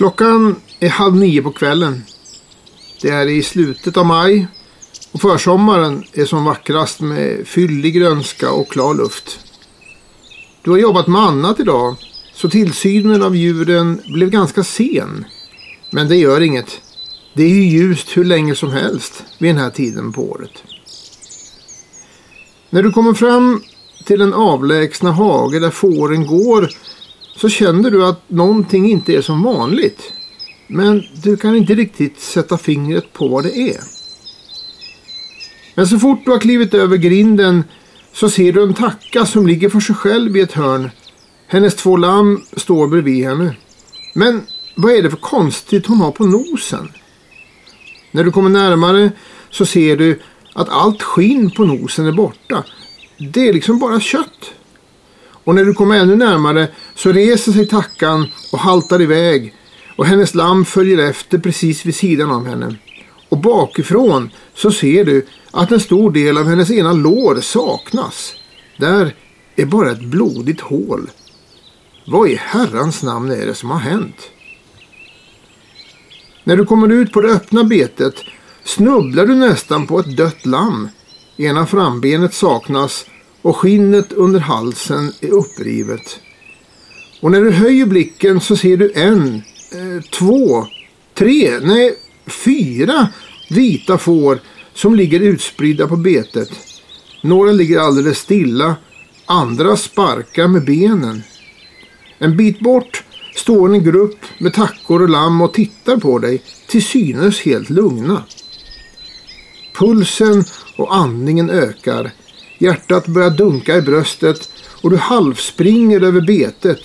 Klockan är halv nio på kvällen. Det är i slutet av maj och försommaren är som vackrast med fyllig grönska och klar luft. Du har jobbat med annat idag så tillsynen av djuren blev ganska sen. Men det gör inget. Det är ju ljust hur länge som helst vid den här tiden på året. När du kommer fram till den avlägsna hage där fåren går så känner du att någonting inte är som vanligt. Men du kan inte riktigt sätta fingret på vad det är. Men så fort du har klivit över grinden så ser du en tacka som ligger för sig själv i ett hörn. Hennes två lamm står bredvid henne. Men vad är det för konstigt hon har på nosen? När du kommer närmare så ser du att allt skinn på nosen är borta. Det är liksom bara kött. Och när du kommer ännu närmare så reser sig tackan och haltar iväg och hennes lamm följer efter precis vid sidan av henne. Och bakifrån så ser du att en stor del av hennes ena lår saknas. Där är bara ett blodigt hål. Vad i herrans namn är det som har hänt? När du kommer ut på det öppna betet snubblar du nästan på ett dött lamm. Ena frambenet saknas och skinnet under halsen är upprivet. Och när du höjer blicken så ser du en, eh, två, tre, nej fyra vita får som ligger utspridda på betet. Några ligger alldeles stilla, andra sparkar med benen. En bit bort står en grupp med tackor och lamm och tittar på dig, till synes helt lugna. Pulsen och andningen ökar. Hjärtat börjar dunka i bröstet och du halvspringer över betet.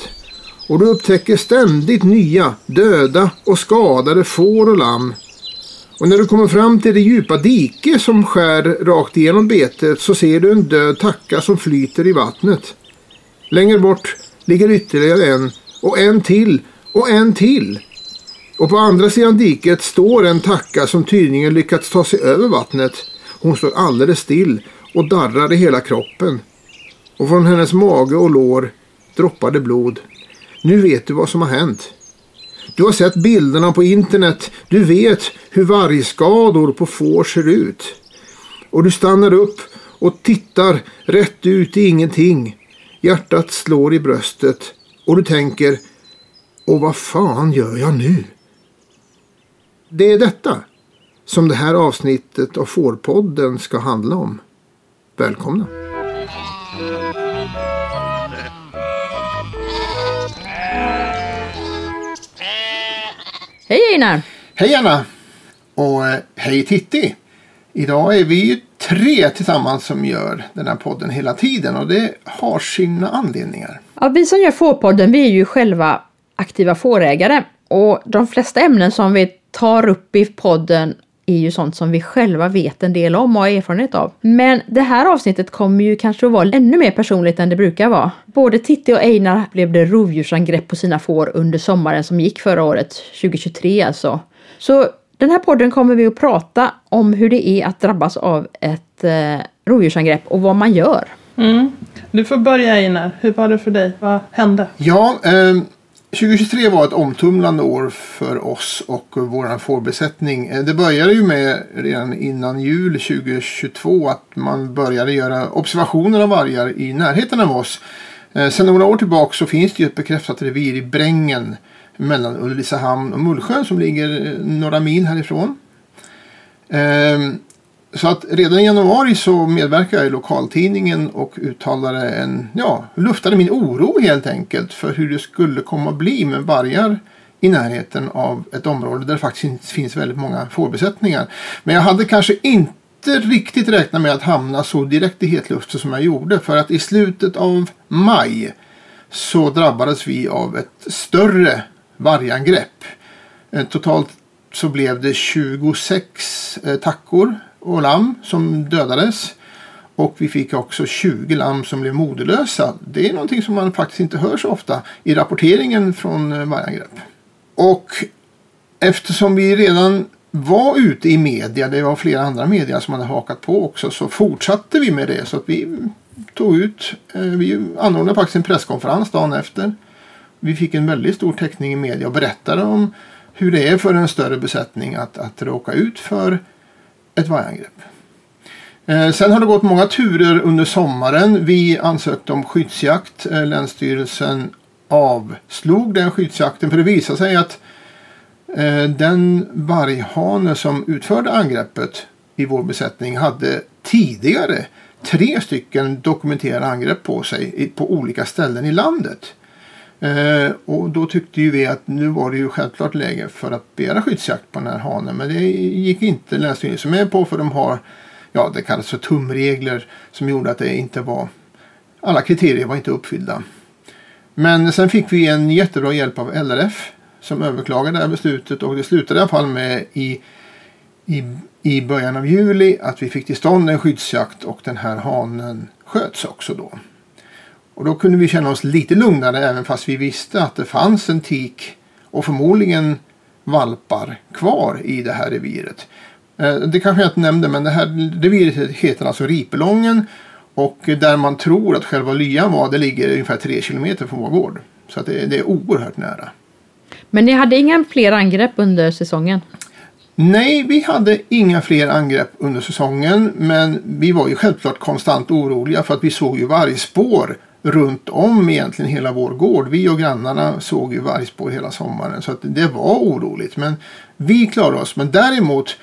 Och du upptäcker ständigt nya döda och skadade får och lamm. Och när du kommer fram till det djupa dike som skär rakt igenom betet så ser du en död tacka som flyter i vattnet. Längre bort ligger ytterligare en och en till och en till. Och på andra sidan diket står en tacka som tydligen lyckats ta sig över vattnet. Hon står alldeles still och darrade hela kroppen. Och från hennes mage och lår droppade blod. Nu vet du vad som har hänt. Du har sett bilderna på internet. Du vet hur vargskador på får ser ut. Och du stannar upp och tittar rätt ut i ingenting. Hjärtat slår i bröstet och du tänker Och vad fan gör jag nu? Det är detta som det här avsnittet av Fårpodden ska handla om. Välkomna! Hej Einar! Hej Anna! Och eh, hej Titti! Idag är vi ju tre tillsammans som gör den här podden hela tiden och det har sina anledningar. Ja, vi som gör Fårpodden vi är ju själva aktiva fårägare och de flesta ämnen som vi tar upp i podden är ju sånt som vi själva vet en del om och har erfarenhet av. Men det här avsnittet kommer ju kanske att vara ännu mer personligt än det brukar vara. Både Titti och Einar blev det rovdjursangrepp på sina får under sommaren som gick förra året, 2023 alltså. Så den här podden kommer vi att prata om hur det är att drabbas av ett eh, rovdjursangrepp och vad man gör. Mm. Du får börja Einar. Hur var det för dig? Vad hände? Ja, eh, 2023 var ett omtumlande år för oss och vår fårbesättning. Eh, det började ju med redan innan jul 2022 att man började göra observationer av vargar i närheten av oss. Eh, Sedan några år tillbaka så finns det ju ett bekräftat revir i Brängen mellan Ulricehamn och Mullsjö som ligger eh, några mil härifrån. Ehm, så att redan i januari så medverkade jag i lokaltidningen och uttalade en, ja, luftade min oro helt enkelt för hur det skulle komma att bli med vargar i närheten av ett område där det faktiskt finns väldigt många fårbesättningar. Men jag hade kanske inte riktigt räknat med att hamna så direkt i hetluften som jag gjorde för att i slutet av maj så drabbades vi av ett större vargangrepp. Eh, totalt så blev det 26 eh, tackor och lamm som dödades. Och vi fick också 20 lamm som blev moderlösa. Det är någonting som man faktiskt inte hör så ofta i rapporteringen från eh, vargangrepp. Och eftersom vi redan var ute i media, det var flera andra media som hade hakat på också, så fortsatte vi med det. Så att vi tog ut, eh, vi anordnade faktiskt en presskonferens dagen efter. vi fick en väldigt stor täckning i media och berättade om hur det är för en större besättning att, att råka ut för ett vargangrepp. Eh, sen har det gått många turer under sommaren. Vi ansökte om skyddsjakt. Eh, Länsstyrelsen avslog den skyddsjakten för det visade sig att eh, den varghane som utförde angreppet i vår besättning hade tidigare tre stycken dokumenterade angrepp på sig på olika ställen i landet. Eh, och då tyckte ju vi att nu var det ju självklart läge för att begära skyddsjakt på den här hanen. Men det gick inte Länsstyrelsen med på för de har, ja det kallas för tumregler som gjorde att det inte var, alla kriterier var inte uppfyllda. Men sen fick vi en jättebra hjälp av LRF som överklagade det här beslutet och det slutade i alla fall med i, i, i början av juli att vi fick till stånd en skyddsjakt och den här hanen sköts också då. Och då kunde vi känna oss lite lugnare även fast vi visste att det fanns en tik och förmodligen valpar kvar i det här reviret. Eh, det kanske jag inte nämnde men det här reviret heter alltså Ripelången och där man tror att själva lyan var det ligger ungefär tre kilometer från vår gård. Så att det, det är oerhört nära. Men ni hade inga fler angrepp under säsongen? Nej, vi hade inga fler angrepp under säsongen. Men vi var ju självklart konstant oroliga för att vi såg ju vargspår runt om egentligen hela vår gård. Vi och grannarna såg ju vargspår hela sommaren så att det var oroligt. Men vi klarade oss. Men däremot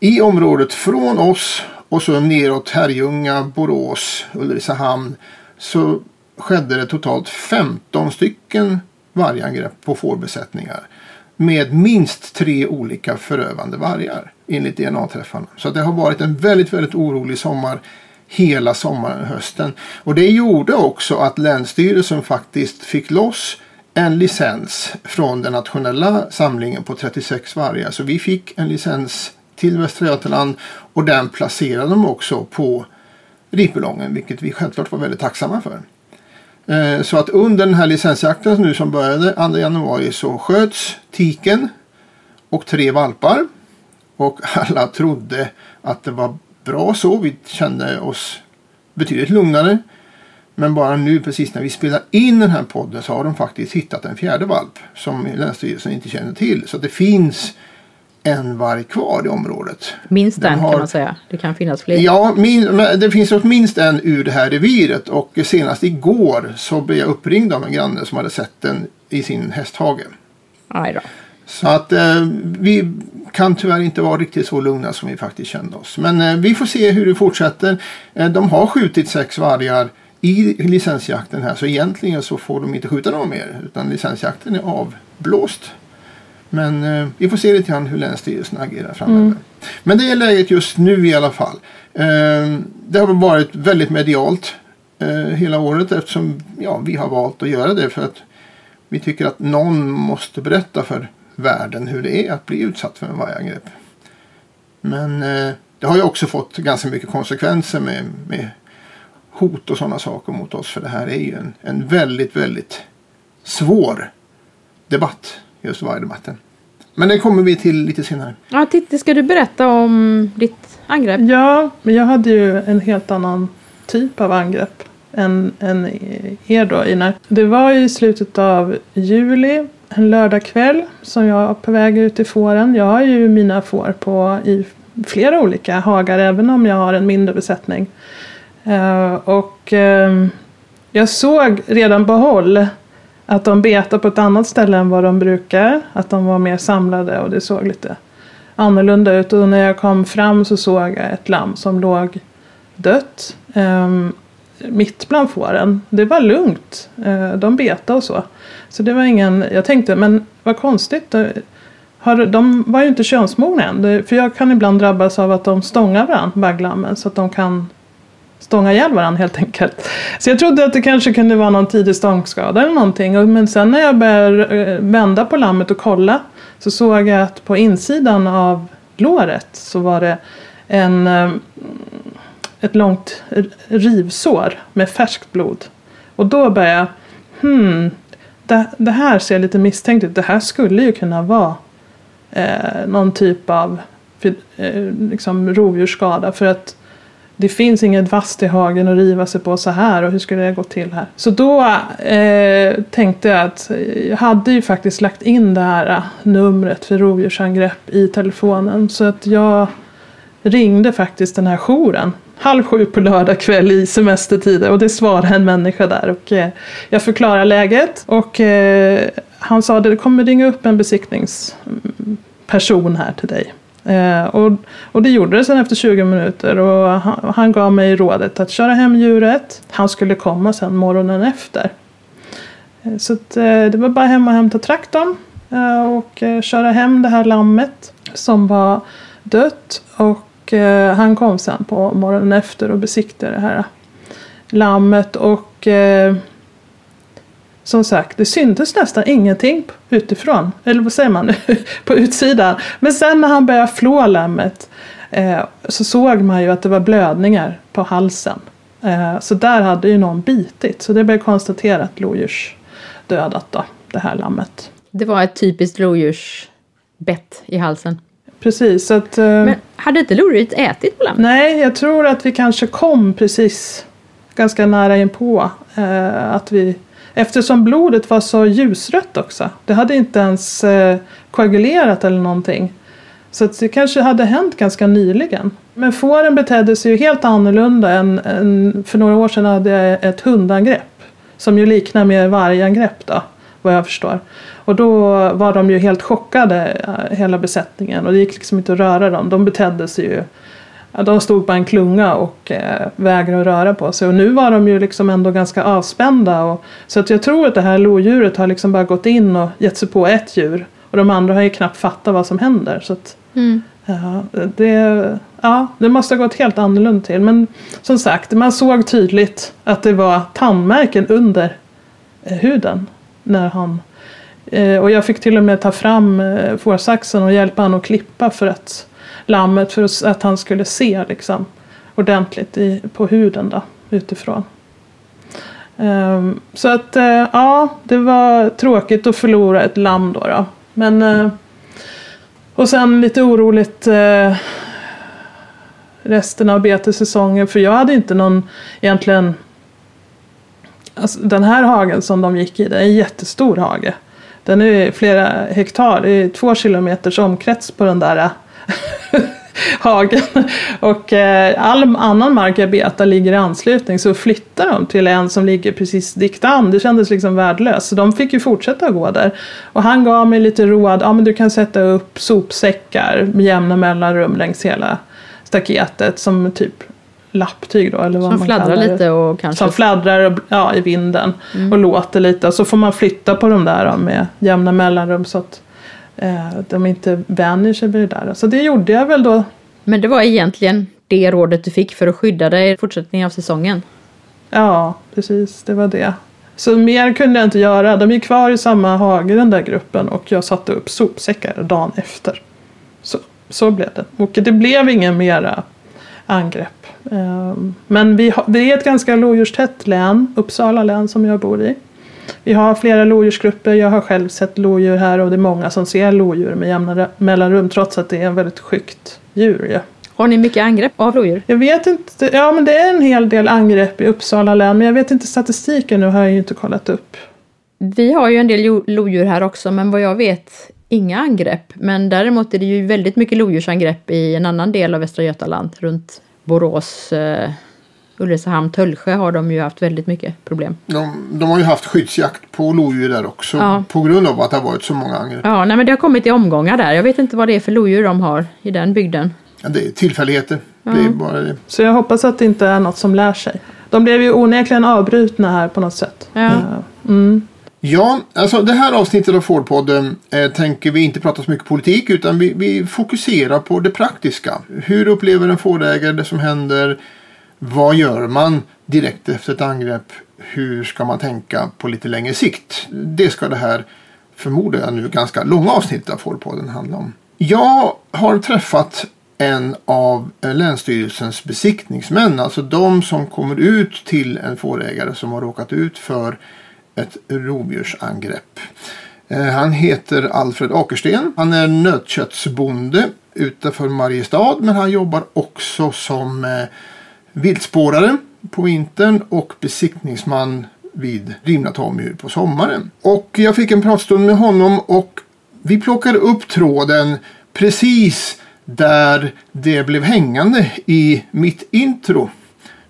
i området från oss och så neråt Herrljunga, Borås, Ulricehamn så skedde det totalt 15 stycken vargangrepp på fårbesättningar med minst tre olika förövande vargar enligt DNA-träffarna. Så det har varit en väldigt, väldigt orolig sommar hela sommaren och hösten. Och det gjorde också att Länsstyrelsen faktiskt fick loss en licens från den nationella samlingen på 36 vargar. Så vi fick en licens till Västra Götaland och den placerade de också på Ripelången vilket vi självklart var väldigt tacksamma för. Eh, så att under den här licensjakten nu som började 2 januari så sköts tiken och tre valpar. Och alla trodde att det var bra så. Vi kände oss betydligt lugnare. Men bara nu precis när vi spelar in den här podden så har de faktiskt hittat en fjärde valp som Länsstyrelsen inte känner till. Så det finns en varg kvar i området. Minst en har... kan man säga. Det kan finnas fler. Ja, min, det finns minst en ur det här reviret och senast igår så blev jag uppringd av en granne som hade sett den i sin hästhage. Aj då. Så att eh, vi kan tyvärr inte vara riktigt så lugna som vi faktiskt kände oss. Men eh, vi får se hur det fortsätter. Eh, de har skjutit sex vargar i licensjakten här så egentligen så får de inte skjuta någon mer utan licensjakten är avblåst. Men eh, vi får se lite grann hur Länsstyrelsen agerar framöver. Mm. Men det är läget just nu i alla fall. Eh, det har varit väldigt medialt eh, hela året eftersom ja, vi har valt att göra det för att vi tycker att någon måste berätta för världen hur det är att bli utsatt för en vargangrepp. Men eh, det har ju också fått ganska mycket konsekvenser med, med hot och sådana saker mot oss. För det här är ju en, en väldigt, väldigt svår debatt just vargdebatten. Men det kommer vi till lite senare. Ja, Titti, ska du berätta om ditt angrepp? Ja, men jag hade ju en helt annan typ av angrepp än, än er då, Ina. Det var i slutet av juli, en lördagkväll, som jag var på väg ut i fåren. Jag har ju mina får på i flera olika hagar, även om jag har en mindre besättning. Uh, och uh, jag såg redan på håll att de betade på ett annat ställe än vad de brukar. Att de var mer samlade och det såg lite annorlunda ut. Och när jag kom fram så såg jag ett lamm som låg dött. Um, mitt bland fåren. Det var lugnt. Eh, de betade och så. Så det var ingen, jag tänkte men vad konstigt. Har, de var ju inte könsmogna än. För jag kan ibland drabbas av att de stångar varandra, bagglammen. Så att de kan stånga ihjäl varandra helt enkelt. Så jag trodde att det kanske kunde vara någon tidig stångskada eller någonting. Men sen när jag började eh, vända på lammet och kolla så såg jag att på insidan av låret så var det en, eh, ett långt rivsår med färskt blod. Och då började jag, hmm, det, det här ser lite misstänkt ut. Det här skulle ju kunna vara eh, någon typ av eh, liksom rovdjursskada. För att det finns inget vasst i hagen att riva sig på så här och hur skulle det gå till här? Så då eh, tänkte jag att jag hade ju faktiskt lagt in det här eh, numret för rovdjursangrepp i telefonen så att jag ringde faktiskt den här jouren halv sju på lördag kväll i semestertider och det svarade en människa där och eh, jag förklarade läget och eh, han sa att det kommer ringa upp en besiktningsperson här till dig. Eh, och, och det gjorde det sen efter 20 minuter och han, han gav mig rådet att köra hem djuret. Han skulle komma sen morgonen efter. Eh, så att, eh, det var bara hem och hämta traktorn eh, och eh, köra hem det här lammet som var dött. Och eh, han kom sen på morgonen efter och besiktade det här lammet. Och eh, som sagt, det syntes nästan ingenting utifrån. Eller vad säger man? på utsidan. Men sen när han började flå lammet eh, så såg man ju att det var blödningar på halsen. Eh, så där hade ju någon bitit. Så det blev konstaterat lodjursdödat då, det här lammet. Det var ett typiskt lodjursbett i halsen. Precis, så att... Eh, Men hade inte lodjuret ätit på lammet? Nej, jag tror att vi kanske kom precis ganska nära inpå. Eh, att vi, eftersom blodet var så ljusrött också. Det hade inte ens eh, koagulerat eller någonting. Så det kanske hade hänt ganska nyligen. Men fåren betedde sig ju helt annorlunda än, än för några år sedan hade jag ett hundangrepp. Som ju liknar mer vargangrepp då, vad jag förstår. Och då var de ju helt chockade, eh, hela besättningen. Och det gick liksom inte att röra dem. De betedde sig ju de stod på en klunga och eh, vägrade att röra på sig. Och nu var de ju liksom ändå ganska avspända. Och, så att jag tror att det här lodjuret har liksom bara gått in och gett sig på ett djur. Och de andra har ju knappt fattat vad som händer. Så att, Mm. ja, det, ja, det måste ha gått helt annorlunda till. Men som sagt, man såg tydligt att det var tandmärken under eh, huden. När han, Eh, och jag fick till och med ta fram eh, fårsaxen och hjälpa honom att klippa för att lammet för att- han skulle se liksom, ordentligt i, på huden då, utifrån. Um, så att uh, ja, det var tråkigt att förlora ett lamm då. då. Men, uh, och sen lite oroligt uh, resten av betessäsongen för jag hade inte någon egentligen Alltså, den här hagen som de gick i, det är en jättestor hage. Den är flera hektar, det är två kilometers omkrets på den där eh, hagen. Och eh, all annan mark jag betar ligger i anslutning så flyttar de till en som ligger precis diktan. Det kändes liksom värdelöst. Så de fick ju fortsätta gå där. Och han gav mig lite råd, ja men du kan sätta upp sopsäckar med jämna mellanrum längs hela staketet som typ lapptyg då. Eller vad Som man fladdrar kallar det. lite och kanske... Som fladdrar ja, i vinden Mm. och låter lite. Så får man flytta på de där med jämna mellanrum så att eh, de inte vänjer sig vid det där. Så det gjorde jag väl då. Men det var egentligen det rådet du fick för att skydda dig i fortsättningen av säsongen. Ja, precis. Det var det. Så mer kunde jag inte göra. De är kvar i samma hage den där gruppen och jag satte upp sopsäckar dagen efter. Så, så blev det. Och det blev ingen mera angrepp. Ehm, Men vi har, det är ett ganska lodjurstätt län, Uppsala län som jag bor i. Vi har flera lodjursgrupper. Jag har själv sett lodjur här och det är många som ser lodjur med jämna mellanrum trots att det är en väldigt skyggt djur. Ja. Har ni mycket angrepp av lodjur? Jag vet inte, ja men det är en hel del angrepp i Uppsala län men jag vet inte statistiken nu har jag ju inte kollat upp. Vi har ju en del lodjur här också men vad jag vet inga angrepp. Men däremot är det ju väldigt mycket lodjursangrepp i en annan del av Västra Götaland runt Borås, eh, Ulricehamn, Töllsjö har de ju haft väldigt mycket problem. De, de har ju haft skyddsjakt på lodjur där också. Ja. På grund av att det har varit så många angrepp. Ja, nej men det har kommit i omgångar där. Jag vet inte vad det är för lodjur de har i den bygden. Ja, det är tillfälligheter. Det är bara det. Så jag hoppas att det inte är något som lär sig. De blev ju onekligen avbrutna här på något sätt. Ja. Eh, Mm. Ja, alltså det här avsnittet av Fordpodden eh, tänker vi inte prata så mycket politik utan vi, vi fokuserar på det praktiska. Hur upplever en fårägare det som händer? Vad gör man direkt efter ett angrepp? Hur ska man tänka på lite längre sikt? Det ska det här förmodar jag nu ganska långa avsnittet av Fordpodden handla om. Jag har träffat en av Länsstyrelsens besiktningsmän, alltså de som kommer ut till en fårägare som har råkat ut för ett rovdjursangrepp. Eh, han heter Alfred Akersten. Han är nötköttsbonde utanför Mariestad men han jobbar också som eh, viltspårare på vintern och besiktningsman vid rivna tamdjur på sommaren. Och jag fick en pratstund med honom och vi plockade upp tråden precis där det blev hängande i mitt intro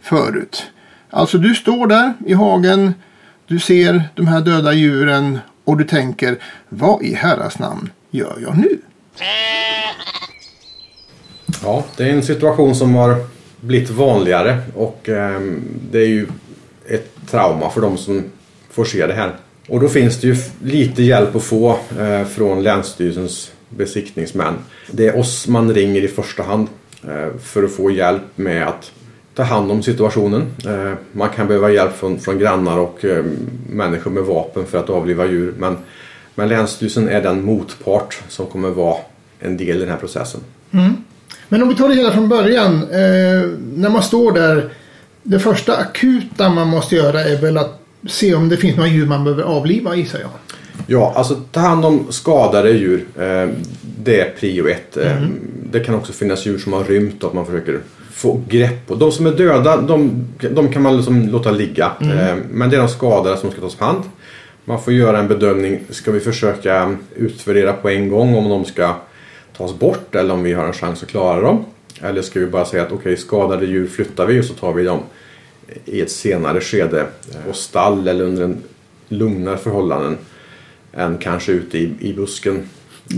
förut. Alltså du står där i hagen, du ser de här döda djuren och du tänker vad i herrans namn gör jag nu? Ja, det är en situation som har blivit vanligare och eh, det är ju ett trauma för de som får se det här. Och då finns det ju lite hjälp att få eh, från Länsstyrelsens besiktningsmän. Det är oss man ringer i första hand eh, för att få hjälp med att ta hand om situationen. Eh, man kan behöva hjälp från, från grannar och eh, människor med vapen för att avliva djur. Men, men Länsstyrelsen är den motpart som kommer vara en del i den här processen. Mm. Men om vi tar det hela från början. Eh, när man står där. Det första akuta man måste göra är väl att se om det finns några djur man behöver avliva gissar jag. Ja, alltså ta hand om skadade djur. Eh, det är prio ett. Eh, mm. Det kan också finnas djur som har rymt och att man försöker få grepp på. De som är döda, de, de kan man liksom låta ligga. Mm. Eh, men det är de skadade som ska tas på hand. Man får göra en bedömning. Ska vi försöka utvärdera på en gång om de ska tas bort eller om vi har en chans att klara dem? Eller ska vi bara säga att okej, okay, skadade djur flyttar vi och så tar vi dem i ett senare skede på stall eller under en lugnare förhållanden än kanske ute i, i busken.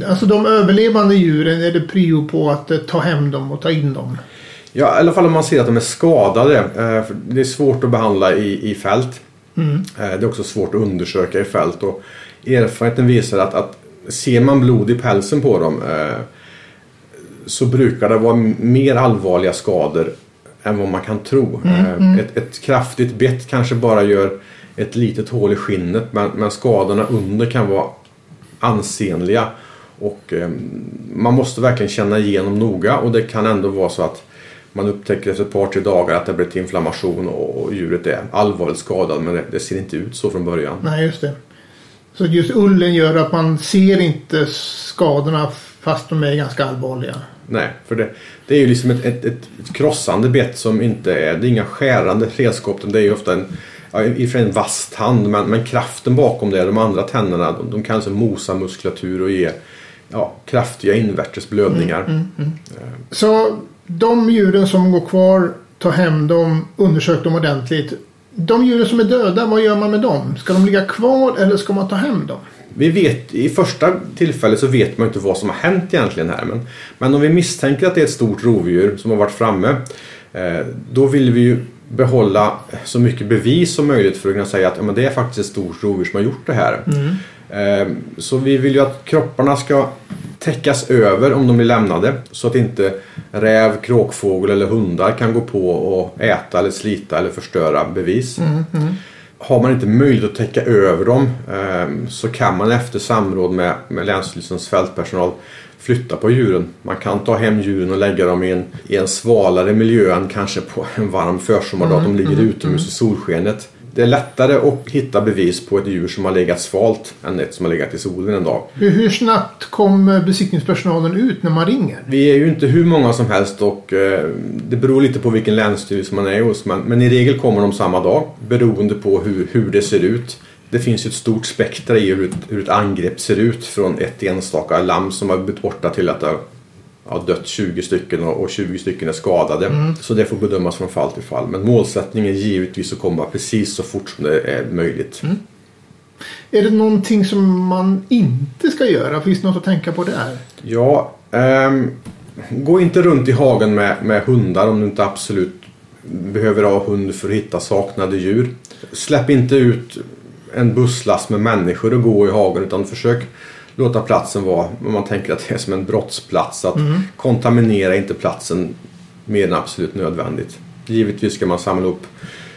Alltså de överlevande djuren, är det prio på att eh, ta hem dem och ta in dem? Ja, i alla fall om man ser att de är skadade. Eh, det är svårt att behandla i, i fält. Mm. Eh, det är också svårt att undersöka i fält. Och erfarenheten visar att, att ser man blod i pälsen på dem så brukar det vara mer allvarliga skador än vad man kan tro. Mm, mm. Ett, ett, kraftigt bett kanske bara gör ett litet hål i skinnet men, men skadorna under kan vara ansenliga. Och eh, man måste verkligen känna igenom noga och det kan ändå vara så att man upptäcker efter ett par tre dagar att det har blivit inflammation och djuret är allvarligt skadat men det, ser inte ut så från början. Nej, just det. Så just ullen gör att man ser inte skadorna fast de är ganska allvarliga? Nej, för det, det är ju liksom ett, ett, ett, krossande bett som inte är, det är inga skärande redskap. Det är ju ofta en, ja, i och för en vass tand men, men kraften bakom det, de andra tänderna, de, de kan alltså mosa muskulatur och ge ja, kraftiga invärtes blödningar. Mm, mm, mm. Så de djuren som går kvar, ta hem dem, undersök dem ordentligt. De djuren som är döda, vad gör man med dem? Ska de ligga kvar eller ska man ta hem dem? Vi vet, I första tillfället så vet man inte vad som har hänt egentligen här. Men, men om vi misstänker att det är ett stort rovdjur som har varit framme. Eh, då vill vi ju behålla så mycket bevis som möjligt för att kunna säga att ja, men det är faktiskt ett stort rovdjur som har gjort det här. Mm. Eh, så vi vill ju att kropparna ska täckas över om de blir lämnade så att inte räv, kråkfågel eller hundar kan gå på och äta eller slita eller förstöra bevis. Mm, mm har man inte möjlighet att täcka över dem ehm, så kan man efter samråd med, med Länsstyrelsens fältpersonal flytta på djuren. Man kan ta hem djuren och lägga dem i en, i en svalare miljö än kanske på en varm försommardag. Mm, de ligger mm, utomhus mm. i solskenet det är lättare att hitta bevis på ett djur som har legat svalt än ett som har legat i solen en dag. Hur, hur snabbt kom besiktningspersonalen ut när man ringer? Vi är ju inte hur många som helst och eh, det beror lite på vilken länsstyrelse man är hos. Men, men i regel kommer de samma dag beroende på hur, hur det ser ut. Det finns ju ett stort spektra i hur, hur ett angrepp ser ut från ett enstaka lamm som har blivit borta till att det har ja, dött 20 stycken och 20 stycken är skadade. Mm. Så det får bedömas från fall till fall. Men målsättningen är givetvis att komma precis så fort som det är möjligt. Mm. Är det någonting som man inte ska göra? Finns det något att tänka på där? Ja, ähm, gå inte runt i hagen med, med hundar om du inte absolut behöver ha hund för att hitta saknade djur. Släpp inte ut en busslast med människor och gå i hagen utan försök låta platsen vara, om man tänker att det är som en brottsplats, att mm. kontaminera inte platsen mer än absolut nödvändigt. Givetvis ska man samla upp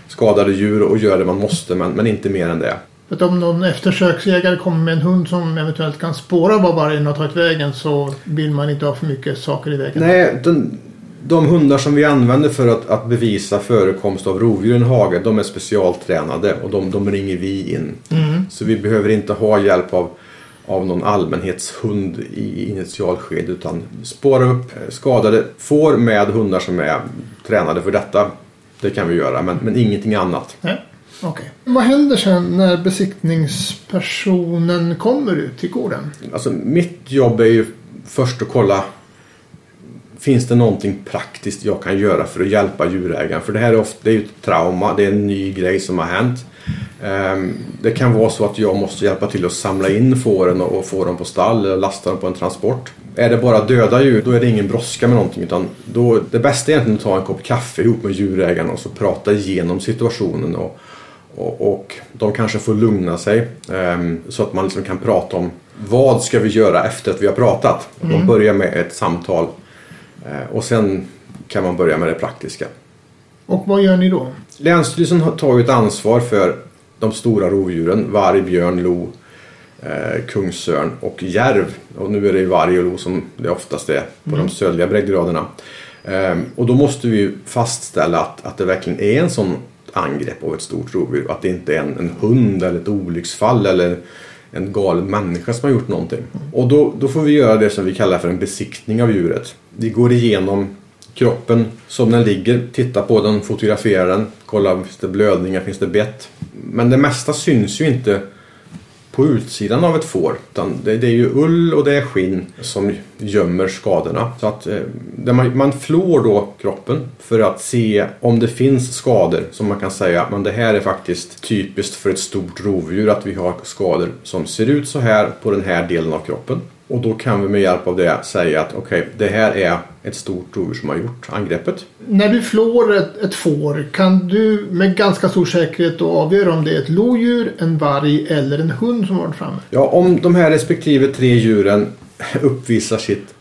skadade djur och göra det man måste men, men inte mer än det. Att om någon eftersöksjägare kommer med en hund som eventuellt kan spåra var vargen har tagit vägen så vill man inte ha för mycket saker i vägen. Nej, den, de hundar som vi använder för att, att bevisa förekomst av rovdjur i en hage de är specialtränade och de, de ringer vi in. Mm. Så vi behöver inte ha hjälp av av någon allmänhetshund i initialskede utan spåra upp skadade får med hundar som är tränade för detta. Det kan vi göra, men, men ingenting annat. Nej. Okej. Vad händer sen när besiktningspersonen kommer ut till gården? Alltså, mitt jobb är ju först att kolla Finns det någonting praktiskt jag kan göra för att hjälpa djurägaren? För det här är ofta det är ju ett trauma, det är en ny grej som har hänt. Ehm, Det kan vara så att jag måste hjälpa till att samla in fåren och få dem på stall eller lasta dem på en transport. Är det bara döda djur, då är det ingen brådska med någonting. Utan då, det bästa är egentligen att ta en kopp kaffe ihop med djurägaren och så prata igenom situationen. Och, och, och de kanske får lugna sig ehm, så att man liksom kan prata om vad ska vi göra efter att vi har pratat. De börjar med ett samtal eh, och sen kan man börja med det praktiska. Och vad gör ni då? Länsstyrelsen har- ett ansvar för de stora rovdjuren. Varg, björn, lo, eh, kungsörn och järv. Och nu är det varg och lo som det oftast är på de södliga breddgraderna. Eh, och då måste vi fastställa att, att det verkligen är en sån angrepp av ett stort rovdjur. Att det inte är en, en hund eller ett olycksfall eller en galen människa som har gjort någonting. Och då, då får vi göra det som vi kallar för en besiktning av djuret. Vi går igenom kroppen som den ligger, titta på den, fotografera den, kolla finns det blödningar, finns det bett. Men det mesta syns ju inte på utsidan av ett får. Utan det, det är ju ull och det är skinn som gömmer skadorna. Så att eh, man, man flår då kroppen för att se om det finns skador som man kan säga men det här är faktiskt typiskt för ett stort rovdjur att vi har skador som ser ut så här på den här delen av kroppen. Och då kan vi med hjälp av det säga att okej, det här är ett stort rovdjur som har gjort angreppet. När du flår ett, ett får kan du med ganska stor säkerhet då avgöra om det är ett lodjur, en varg eller en hund som varit framme. Ja, om de här respektive tre djuren uppvisar sitt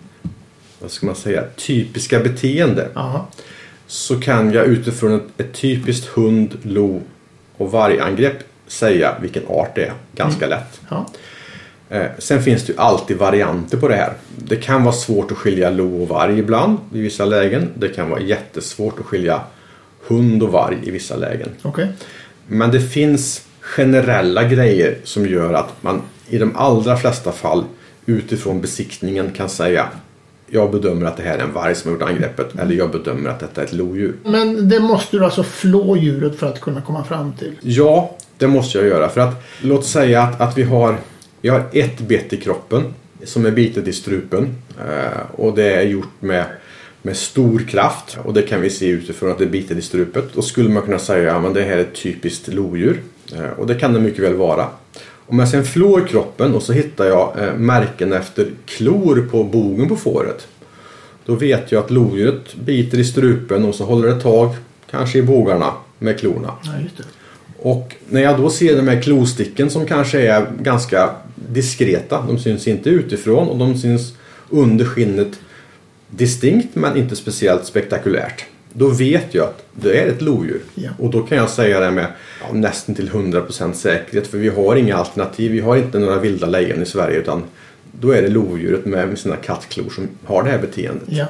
vad ska man säga, typiska beteende Ja. så kan jag utifrån ett, ett typiskt hund, lo och vargangrepp säga vilken art det är ganska lätt. ja. Eh, sen finns det ju alltid varianter på det här. Det kan vara svårt att skilja lo och varg ibland i vissa lägen. Det kan vara jättesvårt att skilja hund och varg i vissa lägen. Okej. Men det finns generella grejer som gör att man i de allra flesta fall utifrån besiktningen kan säga jag bedömer att det här är en varg som har gjort angreppet eller jag bedömer att detta är ett lodjur. Men det måste du alltså flå djuret för att kunna komma fram till. Ja, det måste jag göra. För att låt säga att, att vi, har, vi har ett bett i kroppen som är bitet i strupen. Eh, och det är gjort med, med stor kraft. Och det kan vi se utifrån att det är bitet i strupet. Då skulle man kunna säga att det här är ett typiskt lodjur. Eh, och det kan det mycket väl vara. Om jag sen flår kroppen och så hittar jag eh, märken efter klor på bogen på fåret. Då vet jag att lodjuret biter i strupen och så håller det tag, kanske i bågarna med klorna. Ja, just det. Och när jag då ser de här klosticken som kanske är ganska diskreta, de syns inte utifrån och de syns under skinnet distinkt men inte speciellt spektakulärt. Då vet jag att det är ett lodjur. Ja. Och då kan jag säga det med ja, nästan till 100% säkerhet för vi har inga alternativ. Vi har inte några vilda lejon i Sverige utan då är det lodjuret med sina kattklor som har det här beteendet. Ja.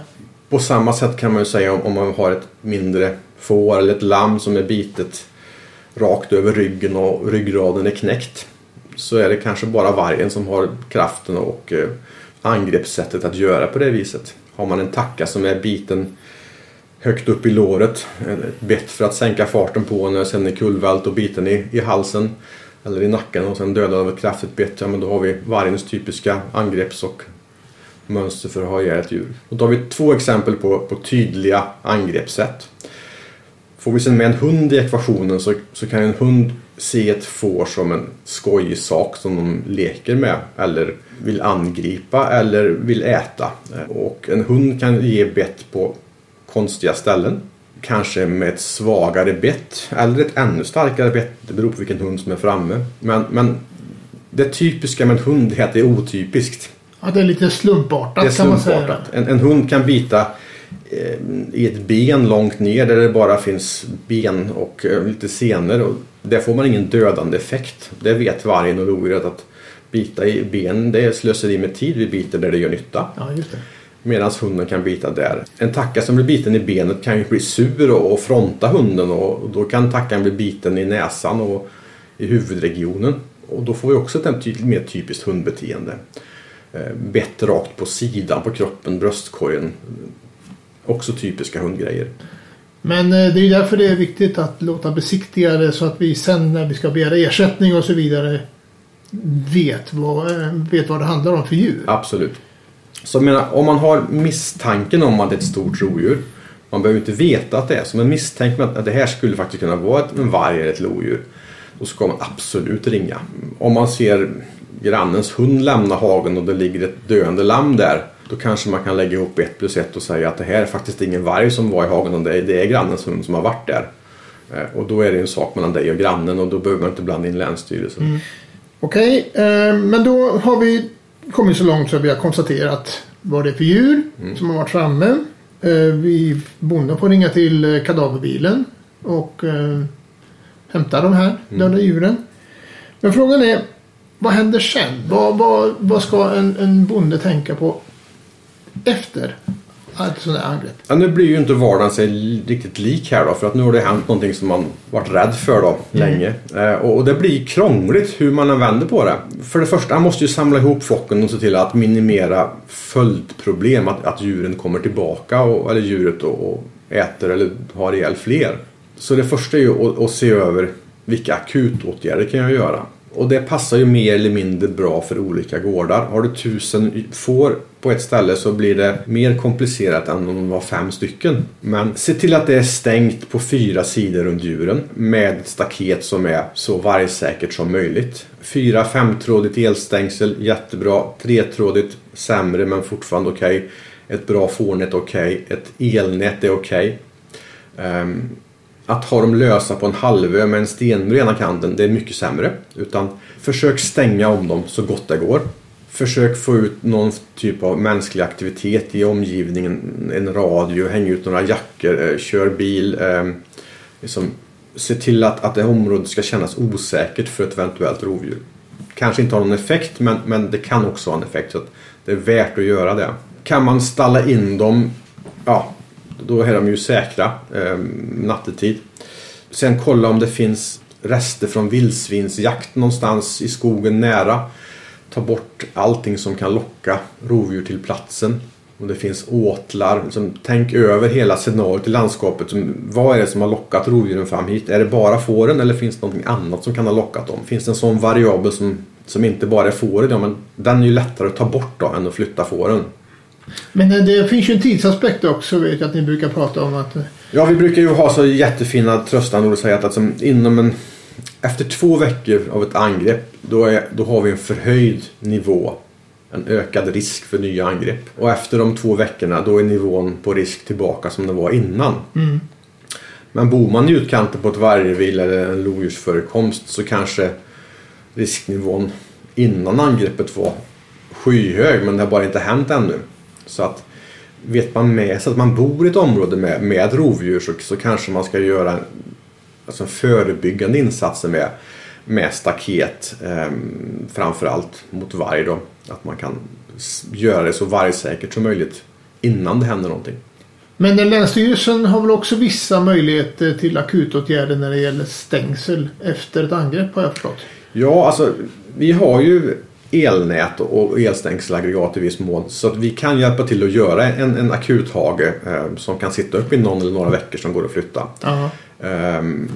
På samma sätt kan man ju säga om, om man har ett mindre får eller ett lamm som är bitet rakt över ryggen och ryggraden är knäckt. Så är det kanske bara vargen som har kraften och eh, angreppssättet att göra på det viset. Har man en tacka som är biten högt upp i låret, ett bett för att sänka farten på när sen är kullvält och biten i, i halsen eller i nacken och sen dödad av ett kraftigt bett, ja men då har vi vargens typiska angrepps och mönster för att ha ihjäl ett djur. Och då har vi två exempel på, på tydliga angreppssätt. Får vi sen med en hund i ekvationen så, så kan en hund se ett får som en skojig sak som de leker med eller vill angripa eller vill äta. Och en hund kan ge bett på konstiga ställen. Kanske med ett svagare bett eller ett ännu starkare bett. Det beror på vilken hund som är framme. Men, men det typiska med en hund är att det är otypiskt. ja, det är lite slumpartat Det är kan man säga. slumpartat. En, en hund kan bita i ett ben långt ner där det bara finns ben och eh, lite senor. Och där får man ingen dödande effekt. Det vet vargen och lodjuret att bita i ben det är slöseri med tid. Vi biter där det gör nytta. Ja. Medan hunden kan bita där. En tacka som blir biten i benet kan ju bli sur och, fronta hunden och då kan tackan bli biten i näsan och i huvudregionen. Och då får vi också ett ty- mer typiskt hundbeteende. Eh, Bett rakt på sidan på kroppen, bröstkorgen. Också typiska hundgrejer. Men eh, det är därför det är viktigt att låta besiktiga det så att vi sen när vi ska begära ersättning och så vidare vet vad, eh, vet vad det handlar om för djur. Absolut. Så jag menar, om man har misstanken om att det är ett stort rovdjur. Man behöver inte veta att det är så, men misstänker man att det här skulle faktiskt kunna vara en varg eller ett lodjur. Då ska man absolut ringa. Om man ser grannens hund lämna hagen och det ligger ett döende lamm där. Då kanske man kan lägga ihop ett plus ett och säga att det här är faktiskt ingen varg som var i hagen det är, det är grannens hund som har varit där. Eh, Och då är det en sak mellan dig och grannen och då behöver man inte blanda in Länsstyrelsen. Okej, eh, men då har vi kommit så långt så vi har konstaterat vad det är för djur som har varit framme. Eh, vi bonden får ringa till kadaverbilen och eh, hämta de här döda djuren. Men frågan är, vad händer sen? Vad, vad, vad ska en, en bonde tänka på efter ett sådant här angrepp? Ja, nu blir ju inte vardagen sig riktigt lik här då för att nu har det hänt någonting som man varit rädd för då länge. Eh, och, och det blir krångligt hur man än vänder på det. För det första, man måste ju samla ihop flocken och se till att minimera följdproblem. Att, att djuren kommer tillbaka, och, eller djuret och, och äter eller har ihjäl fler. Så det första är ju att, att se över vilka akutåtgärder kan jag göra. Och det passar ju mer eller mindre bra för olika gårdar. Har du tusen får på ett ställe så blir det mer komplicerat än om de var fem stycken. Men se till att det är stängt på fyra sidor runt djuren med ett staket som är så vargsäkert som möjligt. Fyra femtrådigt elstängsel, jättebra. Tretrådigt, sämre men fortfarande okej. Ett bra fårnät okej. Ett elnät är okej. Ehm, att ha dem lösa på en halvö med en stenmur i ena kanten, det är mycket sämre. Utan försök stänga om dem så gott det går. Försök få ut någon typ av mänsklig aktivitet i omgivningen. En radio, häng ut några jackor, eh, kör bil. Eh, liksom, se till att, att det området ska kännas osäkert för ett eventuellt rovdjur. Kanske inte har någon effekt men, men det kan också ha en effekt. Så att det är värt att göra det. Kan man stalla in dem, ja då är de ju säkra eh, nattetid. Sen kolla om det finns rester från vildsvinsjakt någonstans i skogen nära. Ta bort allting som kan locka rovdjur till platsen. Om det finns åtlar. Liksom, tänk över hela scenariot i landskapet. Vad är det som har lockat rovdjuren fram hit? Är det bara fåren eller finns det något annat som kan ha lockat dem? Finns det en sån variabel som, som inte bara är fåren? Ja, men den är ju lättare att ta bort då än att flytta fåren. Men det finns ju en tidsaspekt också vet jag att ni brukar prata om att Ja, vi brukar ju ha så jättefina tröstande ord och säga att alltså, inom en, efter två veckor av ett angrepp då, är, då har vi en förhöjd nivå. En ökad risk för nya angrepp. Och efter de två veckorna då är nivån på risk tillbaka som den var innan. Men bor man i utkanten på ett vargrevir eller en lodjursförekomst så kanske risknivån innan angreppet var skyhög men det har bara inte hänt ännu. Så att vet man med sig att man bor i ett område med, med rovdjur så, så kanske man ska göra alltså förebyggande insatser med, med staket eh, framförallt mot varg då. Att man kan göra det så vargsäkert som möjligt innan det händer någonting. Men den Länsstyrelsen har väl också vissa möjligheter till akutåtgärder när det gäller stängsel efter ett angrepp har jag förstått. Ja, alltså vi har ju elnät och elstängselaggregat i viss mån. Så att vi kan hjälpa till att göra en, en akuthage eh, som kan sitta upp i någon eller några veckor som går att flytta. Ja. Ehm,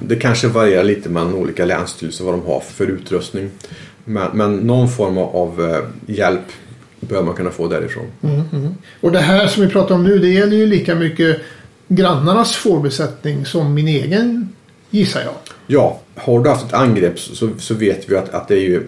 Det kanske varierar lite mellan olika länsstyrelser vad de har för utrustning. Men, men någon form av eh, hjälp bör man kunna få därifrån. Och det här som vi pratar om nu det gäller ju lika mycket grannarnas fårbesättning som min egen gissar jag. Ja, har du haft ett angrepp så, så vet vi att, att det är ju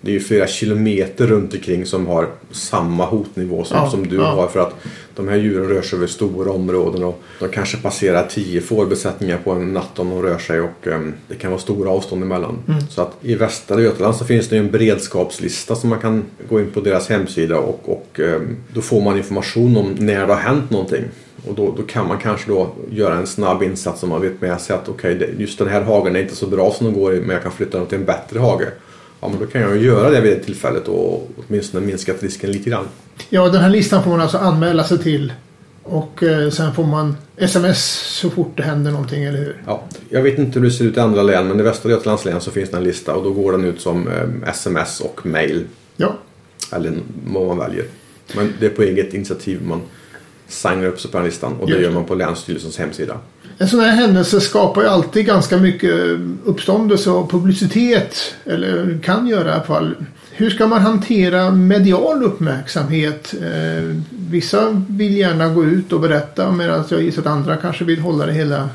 det är ju flera kilometer runt omkring som har samma hotnivå som, Ja, som du ja. har. För att de här djuren rör sig över stora områden och de kanske passerar tio fårbesättningar på en natt om de rör sig och ehm, det kan vara stora avstånd emellan. Mm. Så att i Västra Götaland så finns det ju en beredskapslista som man kan gå in på deras hemsida och, och ehm, då får man information om när det har hänt någonting. Och då, då kan man kanske då göra en snabb insats om man vet med sig att okej, det- just den här hagen är inte så bra som den går i men jag kan flytta den till en bättre hage. Ja, men då kan jag ju göra det vid det tillfället och åtminstone minskat risken lite grann. Ja, den här listan får man alltså anmäla sig till. Och eh, sen får man sms så fort det händer någonting, eller hur? Ja, jag vet inte hur det ser ut i andra län men i Västra Götalands län så finns det en lista och då går den ut som eh, sms och mail. Ja. Eller vad man väljer. Men det är på eget initiativ man signar upp sig på den listan och det Just gör man på Länsstyrelsens hemsida. En sån här händelse skapar ju alltid ganska mycket uppståndelse och publicitet. Eller kan göra i alla fall. Hur ska man hantera medial uppmärksamhet? Eh, vissa vill gärna gå ut och berätta medan jag gissar att andra kanske vill hålla det hela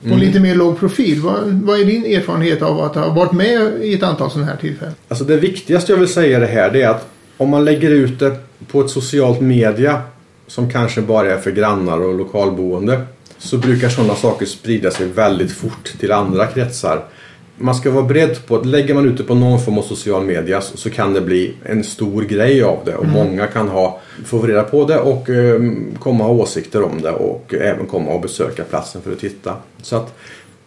på Mm. lite mer låg profil. Vad, vad är din erfarenhet av att ha varit med i ett antal sådana här tillfällen? Alltså det viktigaste jag vill säga det här det är att om man lägger ut det på ett socialt media som kanske bara är för grannar och lokalboende så brukar sådana saker sprida sig väldigt fort till andra kretsar. Man ska vara beredd på att lägger man ut det på någon form av social media så, kan det bli en stor grej av det och många kan ha, få reda på det och eh, komma ha åsikter om det och även komma och besöka platsen för att titta. Så att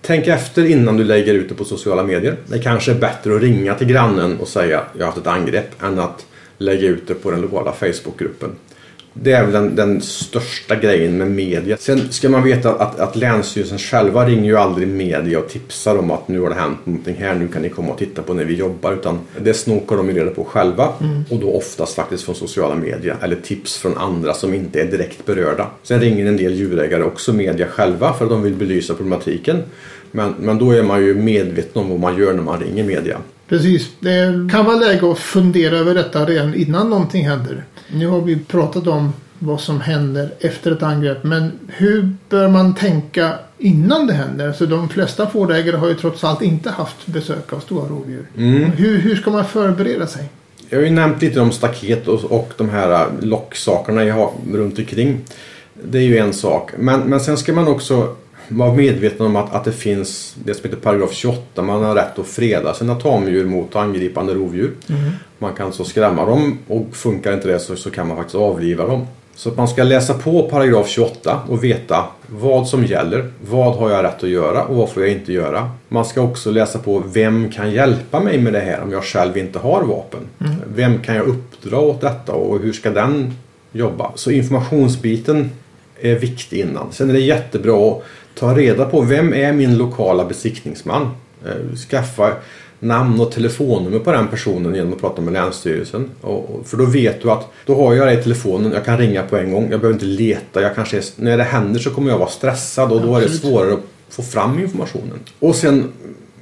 Tänk efter innan du lägger ut det på sociala medier. Det kanske är bättre att ringa till grannen och säga jag har haft ett angrepp än att lägga ut det på den lokala Facebookgruppen. Det är väl den, den största grejen med media. Sen ska man veta att, att Länsstyrelsen själva ringer ju aldrig media och tipsar om att nu har det hänt någonting här, nu kan ni komma och titta på när vi jobbar. Utan det snokar de ju reda på själva och då oftast faktiskt från sociala medier eller tips från andra som inte är direkt berörda. Sen ringer en del djurägare också media själva för att de vill belysa problematiken. Men, men då är man ju medveten om vad man gör när man ringer media. Precis. Det kan vara läge att fundera över detta redan innan någonting händer. Nu har vi pratat om vad som händer efter ett angrepp. Men hur bör man tänka innan det händer? Så de flesta fårägare har ju trots allt inte haft besök av stora rovdjur. Hur, hur ska man förbereda sig? Jag har ju nämnt lite om staket och, och de här locksakerna jag har runt omkring. Det är ju en sak. Men, men sen ska man också vara medveten om att, att det finns det som heter paragraf 28. Man har rätt att freda sina tamdjur mot angripande rovdjur. Man kan så skrämma dem och funkar inte det så, så kan man faktiskt avliva dem. Så man ska läsa på paragraf 28 och veta vad som gäller. Vad har jag rätt att göra och vad får jag inte göra? Man ska också läsa på vem kan hjälpa mig med det här om jag själv inte har vapen? Vem kan jag uppdra åt detta och hur ska den jobba? Så informationsbiten är viktig innan. Sen är det jättebra att ta reda på vem är min lokala besiktningsman? Eh, Skaffa namn och telefonnummer på den personen genom att prata med Länsstyrelsen. Och, för då vet du att då har jag det i telefonen, jag kan ringa på en gång, jag behöver inte leta. Jag kanske är, när det händer så kommer jag vara stressad och då är det svårare att få fram informationen. Och sen,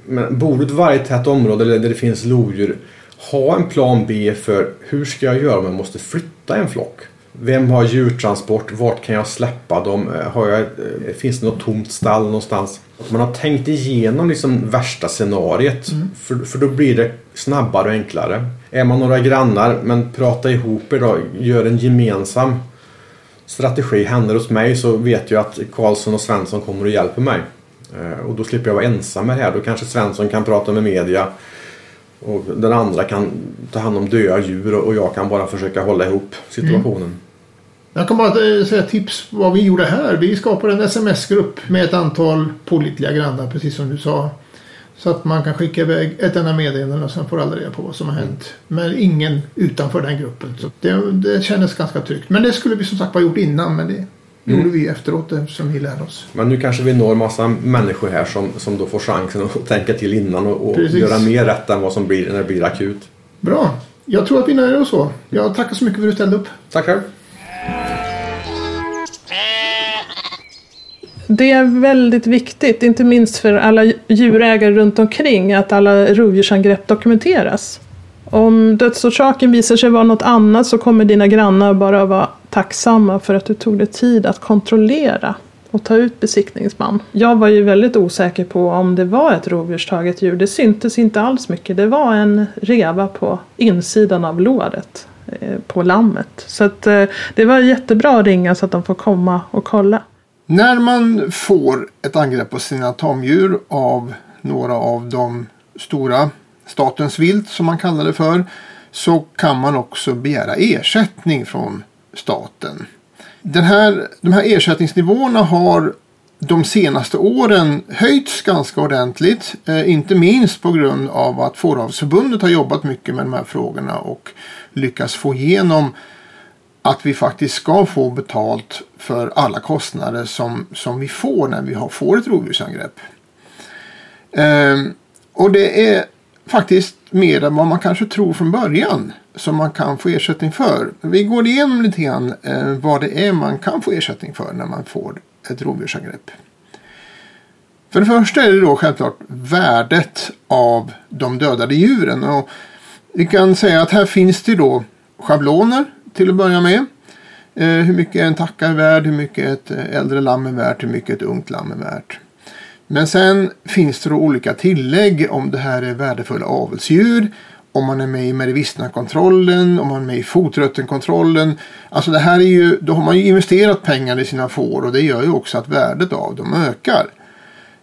men bor du i ett vargtätt område eller där det finns lodjur, ha en plan B för hur ska jag göra om jag måste flytta en flock? Vem har djurtransport? Vart kan jag släppa dem? Eh, Har jag, eh, finns det något tomt stall någonstans? Att man har tänkt igenom liksom värsta scenariet. För, för då blir det snabbare och enklare. Är man några grannar, men prata ihop er då. Gör en gemensam strategi. Händer hos mig så vet jag att Karlsson och Svensson kommer och hjälper mig. Eh, Och då slipper jag vara ensam med det här. Då kanske Svensson kan prata med media. Och den andra kan ta hand om döda djur och och jag kan bara försöka hålla ihop situationen. Jag kan bara eh, säga tips vad vi gjorde här. Vi skapade en sms-grupp med ett antal pålitliga grannar precis som du sa. Så att man kan skicka iväg ett enda meddelande och sen får alla reda på vad som har hänt. Men ingen utanför den gruppen. Så det, det kändes ganska tryggt. Men det skulle vi som sagt ha gjort innan. Men det gjorde vi efteråt eftersom vi lärde oss. Men nu kanske vi når massa människor här som, som då får chansen att tänka till innan och, och göra mer rätt än vad som blir när det blir akut. Bra. Jag tror att vi nöjer oss så. Jag tackar så mycket för att du ställde upp. Tack själv! Det är väldigt viktigt, inte minst för alla djurägare runt omkring, att alla rovdjursangrepp dokumenteras. Om dödsorsaken visar sig vara något annat så kommer dina grannar bara vara tacksamma för att du tog dig tid att kontrollera och ta ut besiktningsman. Jag var ju väldigt osäker på om det var ett rovdjurstaget djur. Det syntes inte alls mycket. Det var en reva på insidan av låret eh, på lammet. Så att, eh, det var jättebra att ringa så att de får komma och kolla. När man får ett angrepp på sina tamdjur av några av de stora statens vilt som man kallar det för så kan man också begära ersättning från staten. Den här, de här ersättningsnivåerna har de senaste åren höjts ganska ordentligt. Eh, inte minst på grund av att Fåravsförbundet har jobbat mycket med de här frågorna och lyckats få igenom att vi faktiskt ska få betalt för alla kostnader som, som vi får när vi har, får ett rovdjursangrepp. Ehm, och det är faktiskt mer än vad man kanske tror från början som man kan få ersättning för. Vi går igenom lite grann eh, vad det är man kan få ersättning för när man får ett rovdjursangrepp. För det första är det då självklart värdet av de dödade djuren. Och vi kan säga att här finns det då schabloner till att börja med. Eh, hur mycket en tacka är värd, hur mycket ett äldre lamm är värt, hur mycket ett ungt lamm är värt. Men sen finns det då olika tillägg om det här är värdefulla avelsdjur, om man är med i Medivistna-kontrollen, om man är med i fotröttenkontrollen. Alltså det här är ju, då har man ju investerat pengar i sina får och det gör ju också att värdet av dem ökar.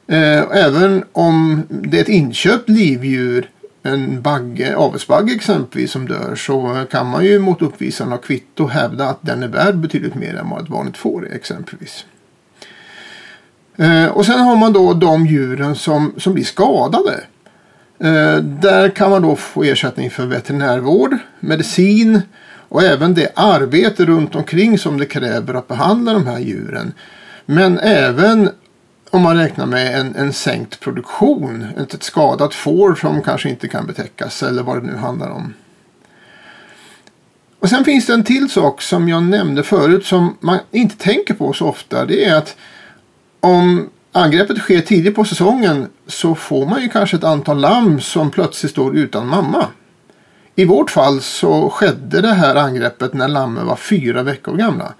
Eh, även om det är ett inköpt livdjur, en bagge, avelsbagge exempelvis som dör så kan man ju mot uppvisaren av kvitto hävda att den är värd betydligt mer än vad ett vanligt får är exempelvis. Eh, och sen har man då de djuren som, som blir skadade. Eh, där kan man då få ersättning för veterinärvård, medicin och även det arbete runt omkring som det kräver att behandla de här djuren. Men även om man räknar med en, en sänkt produktion, ett, ett skadat får som kanske inte kan betäckas eller vad det nu handlar om. Och sen finns det en till sak som jag nämnde förut som man inte tänker på så ofta. Det är att om angreppet sker tidigt på säsongen så får man ju kanske ett antal lamm som plötsligt står utan mamma. I vårt fall så skedde det här angreppet när lammen var fyra veckor gamla.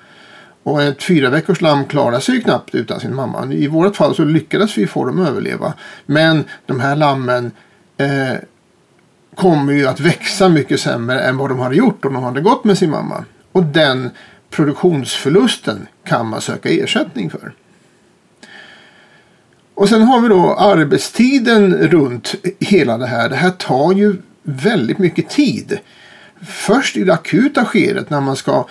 Och ett fyra veckors lamm klarar sig knappt utan sin mamma. I vårt fall så lyckades vi få dem att överleva. Men de här lammen eh, kommer ju att växa mycket sämre än vad de hade gjort om de hade gått med sin mamma. Och den produktionsförlusten kan man söka ersättning för. Och sen har vi då arbetstiden runt hela det här. Det här tar ju väldigt mycket tid. Först i det akuta skedet när man ska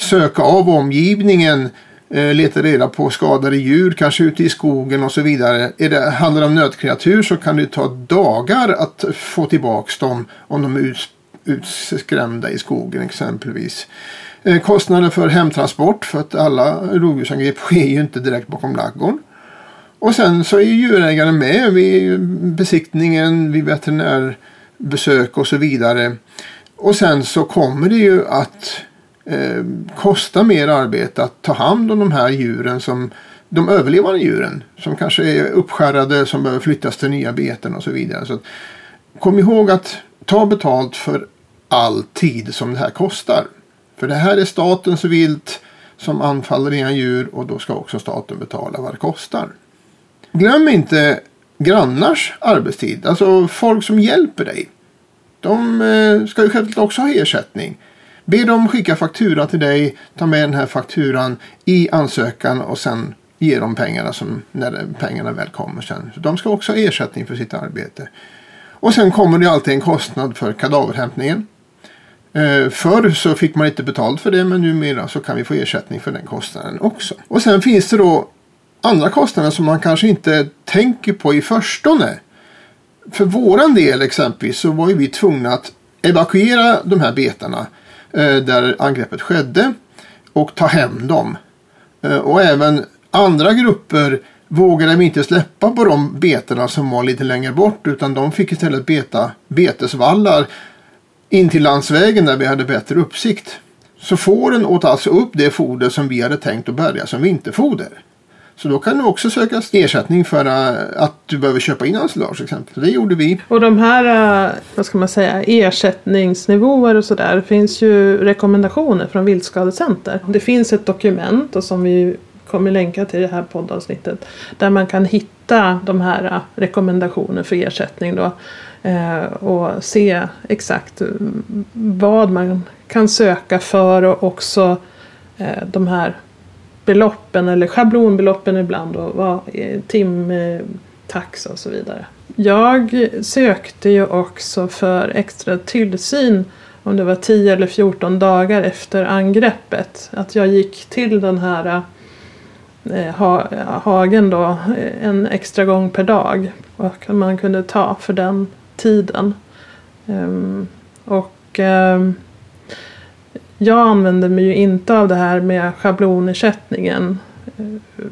söka av omgivningen, eh, leta reda på skadade djur, kanske ute i skogen och så vidare. Är det, handlar det om nötkreatur så kan det ta dagar att få tillbaka dem om de är utskrämda i skogen exempelvis. Eh, kostnader för hemtransport för att alla rovdjursangrepp sker ju inte direkt bakom ladugården. Och sen så är djurägaren med vid besiktningen, vid veterinärbesök och så vidare. Och sen så kommer det ju att eh, kosta mer arbete att ta hand om de här djuren som de överlevande djuren som kanske är uppskärrade som behöver flyttas till nya beten och så vidare. Så kom ihåg att ta betalt för all tid som det här kostar. För det här är statens vilt som anfaller dina djur och då ska också staten betala vad det kostar. Glöm inte grannars arbetstid, alltså folk som hjälper dig. De eh, ska ju självklart också ha ersättning. Be dem skicka faktura till dig, ta med den här fakturan i ansökan och sen ge dem pengarna som, när pengarna väl kommer sen. Så de ska också ha ersättning för sitt arbete. Och sen kommer det alltid en kostnad för kadaverhämtningen. Eh, förr så fick man inte betalt för det men numera så kan vi få ersättning för den kostnaden också. Och sen finns det då andra kostnader som man kanske inte tänker på i förstone. För våran del exempelvis så var ju vi tvungna att evakuera de här betarna Eh, där angreppet skedde och ta hem dem. Eh, och även andra grupper vågade inte släppa på de betena som var lite längre bort utan de fick istället beta betesvallar in till landsvägen där vi hade bättre uppsikt. Så fåren åt alltså upp det foder som vi hade tänkt att bärga som vinterfoder. Så då kan du också söka ersättning för eh, att du behöver köpa in ensilage exempel. Det gjorde vi. Och de här, eh, vad ska man säga, ersättningsnivåer och sådär. Det finns ju rekommendationer från Viltskadecenter. Det finns ett dokument och som vi kommer länka till det här poddavsnittet. Där man kan hitta de här eh, rekommendationerna för ersättning då. Och se exakt mm, vad man kan söka för och också de här beloppen eller schablonbeloppen ibland och vad eh, timtaxa och så vidare. Jag sökte ju också för extra tillsyn om det var 10 eller 14 dagar efter angreppet. Att jag gick till den här eh, ha, hagen då eh, en extra gång per dag. Och man kunde ta för den tiden. Um, och um, jag använder mig ju inte av det här med schablonersättningen eh,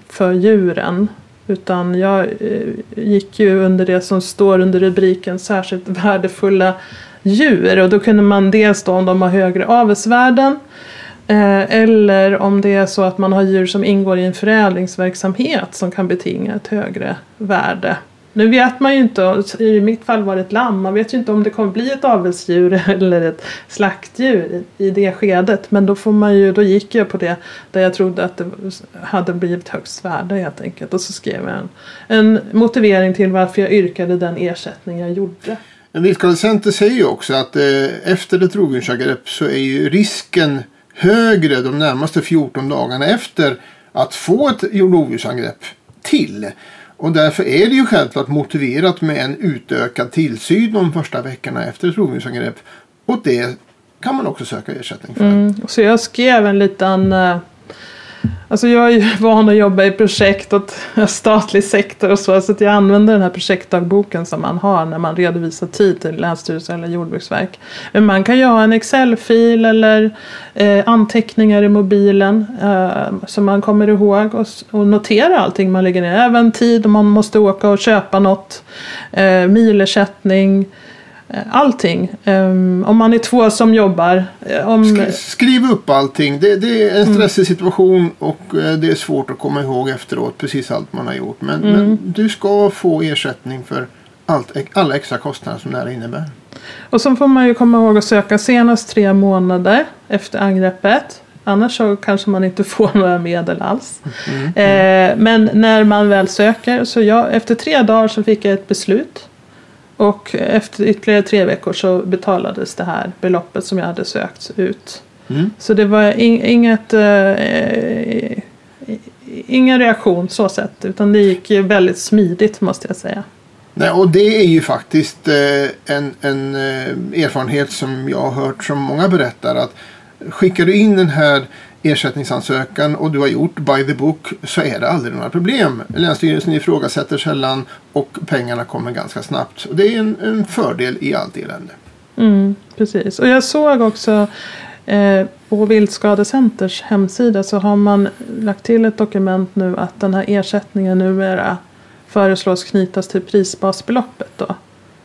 för djuren. Utan jag eh, gick ju under det som står under rubriken särskilt värdefulla djur. Och då kunde man dels då om de har högre avelsvärden eh, eller om det är så att man har djur som ingår i en förädlingsverksamhet som kan betinga ett högre värde. Nu vet man ju inte, i mitt fall var det ett lamm, man vet ju inte om det kommer bli ett avelsdjur eller ett slaktdjur i, det skedet. Men då, får man ju, då gick jag på det där jag trodde att det hade blivit högst värde helt enkelt. Och så skrev jag en, en motivering till varför jag yrkade den ersättning jag gjorde. En viltskadecenter säger ju också att eh, efter ett rovdjursangrepp så är ju risken högre de närmaste 14 dagarna efter att få ett rovdjursangrepp till. Och därför är det ju självklart motiverat med en utökad tillsyn de första veckorna efter ett rovdjursangrepp. Och det kan man också söka ersättning för. Mm. Så jag skrev en liten uh Alltså jag är ju van att jobba i projekt och statlig sektor och så. Så att jag använder den här projektdagboken som man har när man redovisar tid till Länsstyrelsen eller Jordbruksverk. Men man kan ju ha en Excel-fil eller eh, anteckningar i mobilen eh, som man kommer ihåg och, och notera allting man lägger ner. Även tid om man måste åka och köpa något. Eh, milersättning. Eh, allting. Um, om man är två som jobbar. Eh, om... Skriv upp allting. Det, det, är en mm. stressig mm. situation och eh, det är svårt att komma ihåg efteråt precis allt man har gjort. Men, mm. men du ska få ersättning för allt, alla extra kostnader som det här innebär. Och så får man ju komma ihåg att söka senast tre månader efter angreppet. Annars så kanske man inte får några medel alls. Mm. Eh, men när man väl söker, så jag, efter tre dagar så fick jag ett beslut. Och efter ytterligare tre veckor så betalades det här beloppet som jag hade sökt ut. Mm. Så det var in, inget, eh, ingen reaktion så sett. Utan det gick väldigt smidigt måste jag säga. Nej, och det är ju faktiskt eh, en, en eh, erfarenhet som jag har hört som många berättar. att Skickar du in den här ersättningsansökan och du har gjort by the book så är det aldrig några problem. Länsstyrelsen ifrågasätter sällan och pengarna kommer ganska snabbt. Och det är en, en fördel i allt elände. Mm, precis. Och jag såg också eh, på Viltskadecenters hemsida så har man lagt till ett dokument nu att den här ersättningen numera föreslås knytas till prisbasbeloppet. Då.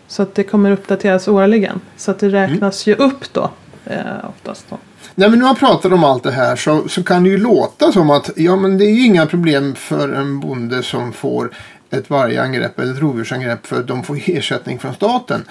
Så att det kommer uppdateras årligen. Så att det räknas mm. ju upp då eh, oftast. Då. När vi nu har pratat om allt det här så, så kan det ju låta som att ja, men det är ju inga problem för en bonde som får ett vargangrepp eller ett rovdjursangrepp för att de får ersättning från staten.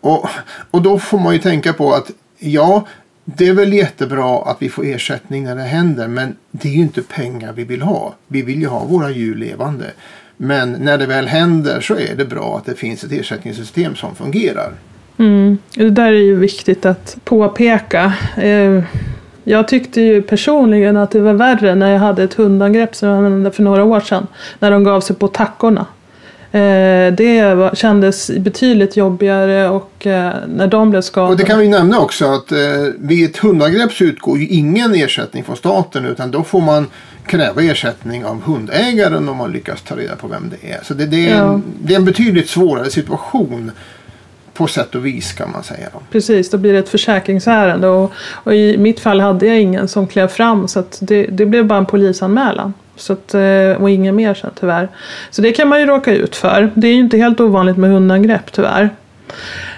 Och, och då får man ju tänka på att ja, det är väl jättebra att vi får ersättning när det händer men det är ju inte pengar vi vill ha. Vi vill ju ha våra djur levande. Men när det väl händer så är det bra att det finns ett ersättningssystem som fungerar. Mm. Det där är ju viktigt att påpeka. Eh, jag tyckte ju personligen att det var värre när jag hade ett hundangrepp som jag använde för några år sedan. När de gav sig på tackorna. Eh, det kändes betydligt jobbigare och eh, när de blev skadade. Och det kan vi nämna också att vid ett hundangrepp så utgår ju ingen ersättning från staten utan då får man kräva ersättning av hundägaren om man lyckas ta reda på vem det är. Så det, det, är, ja. en, det är en betydligt svårare situation på sätt och vis kan man säga. Precis, då blir det ett försäkringsärende och, och i mitt fall hade jag ingen som klev fram så det, det, blev bara en polisanmälan. Så att, eh, och inga mer sen tyvärr. Så det kan man ju råka ut för. Det är ju inte helt ovanligt med hundangrepp tyvärr.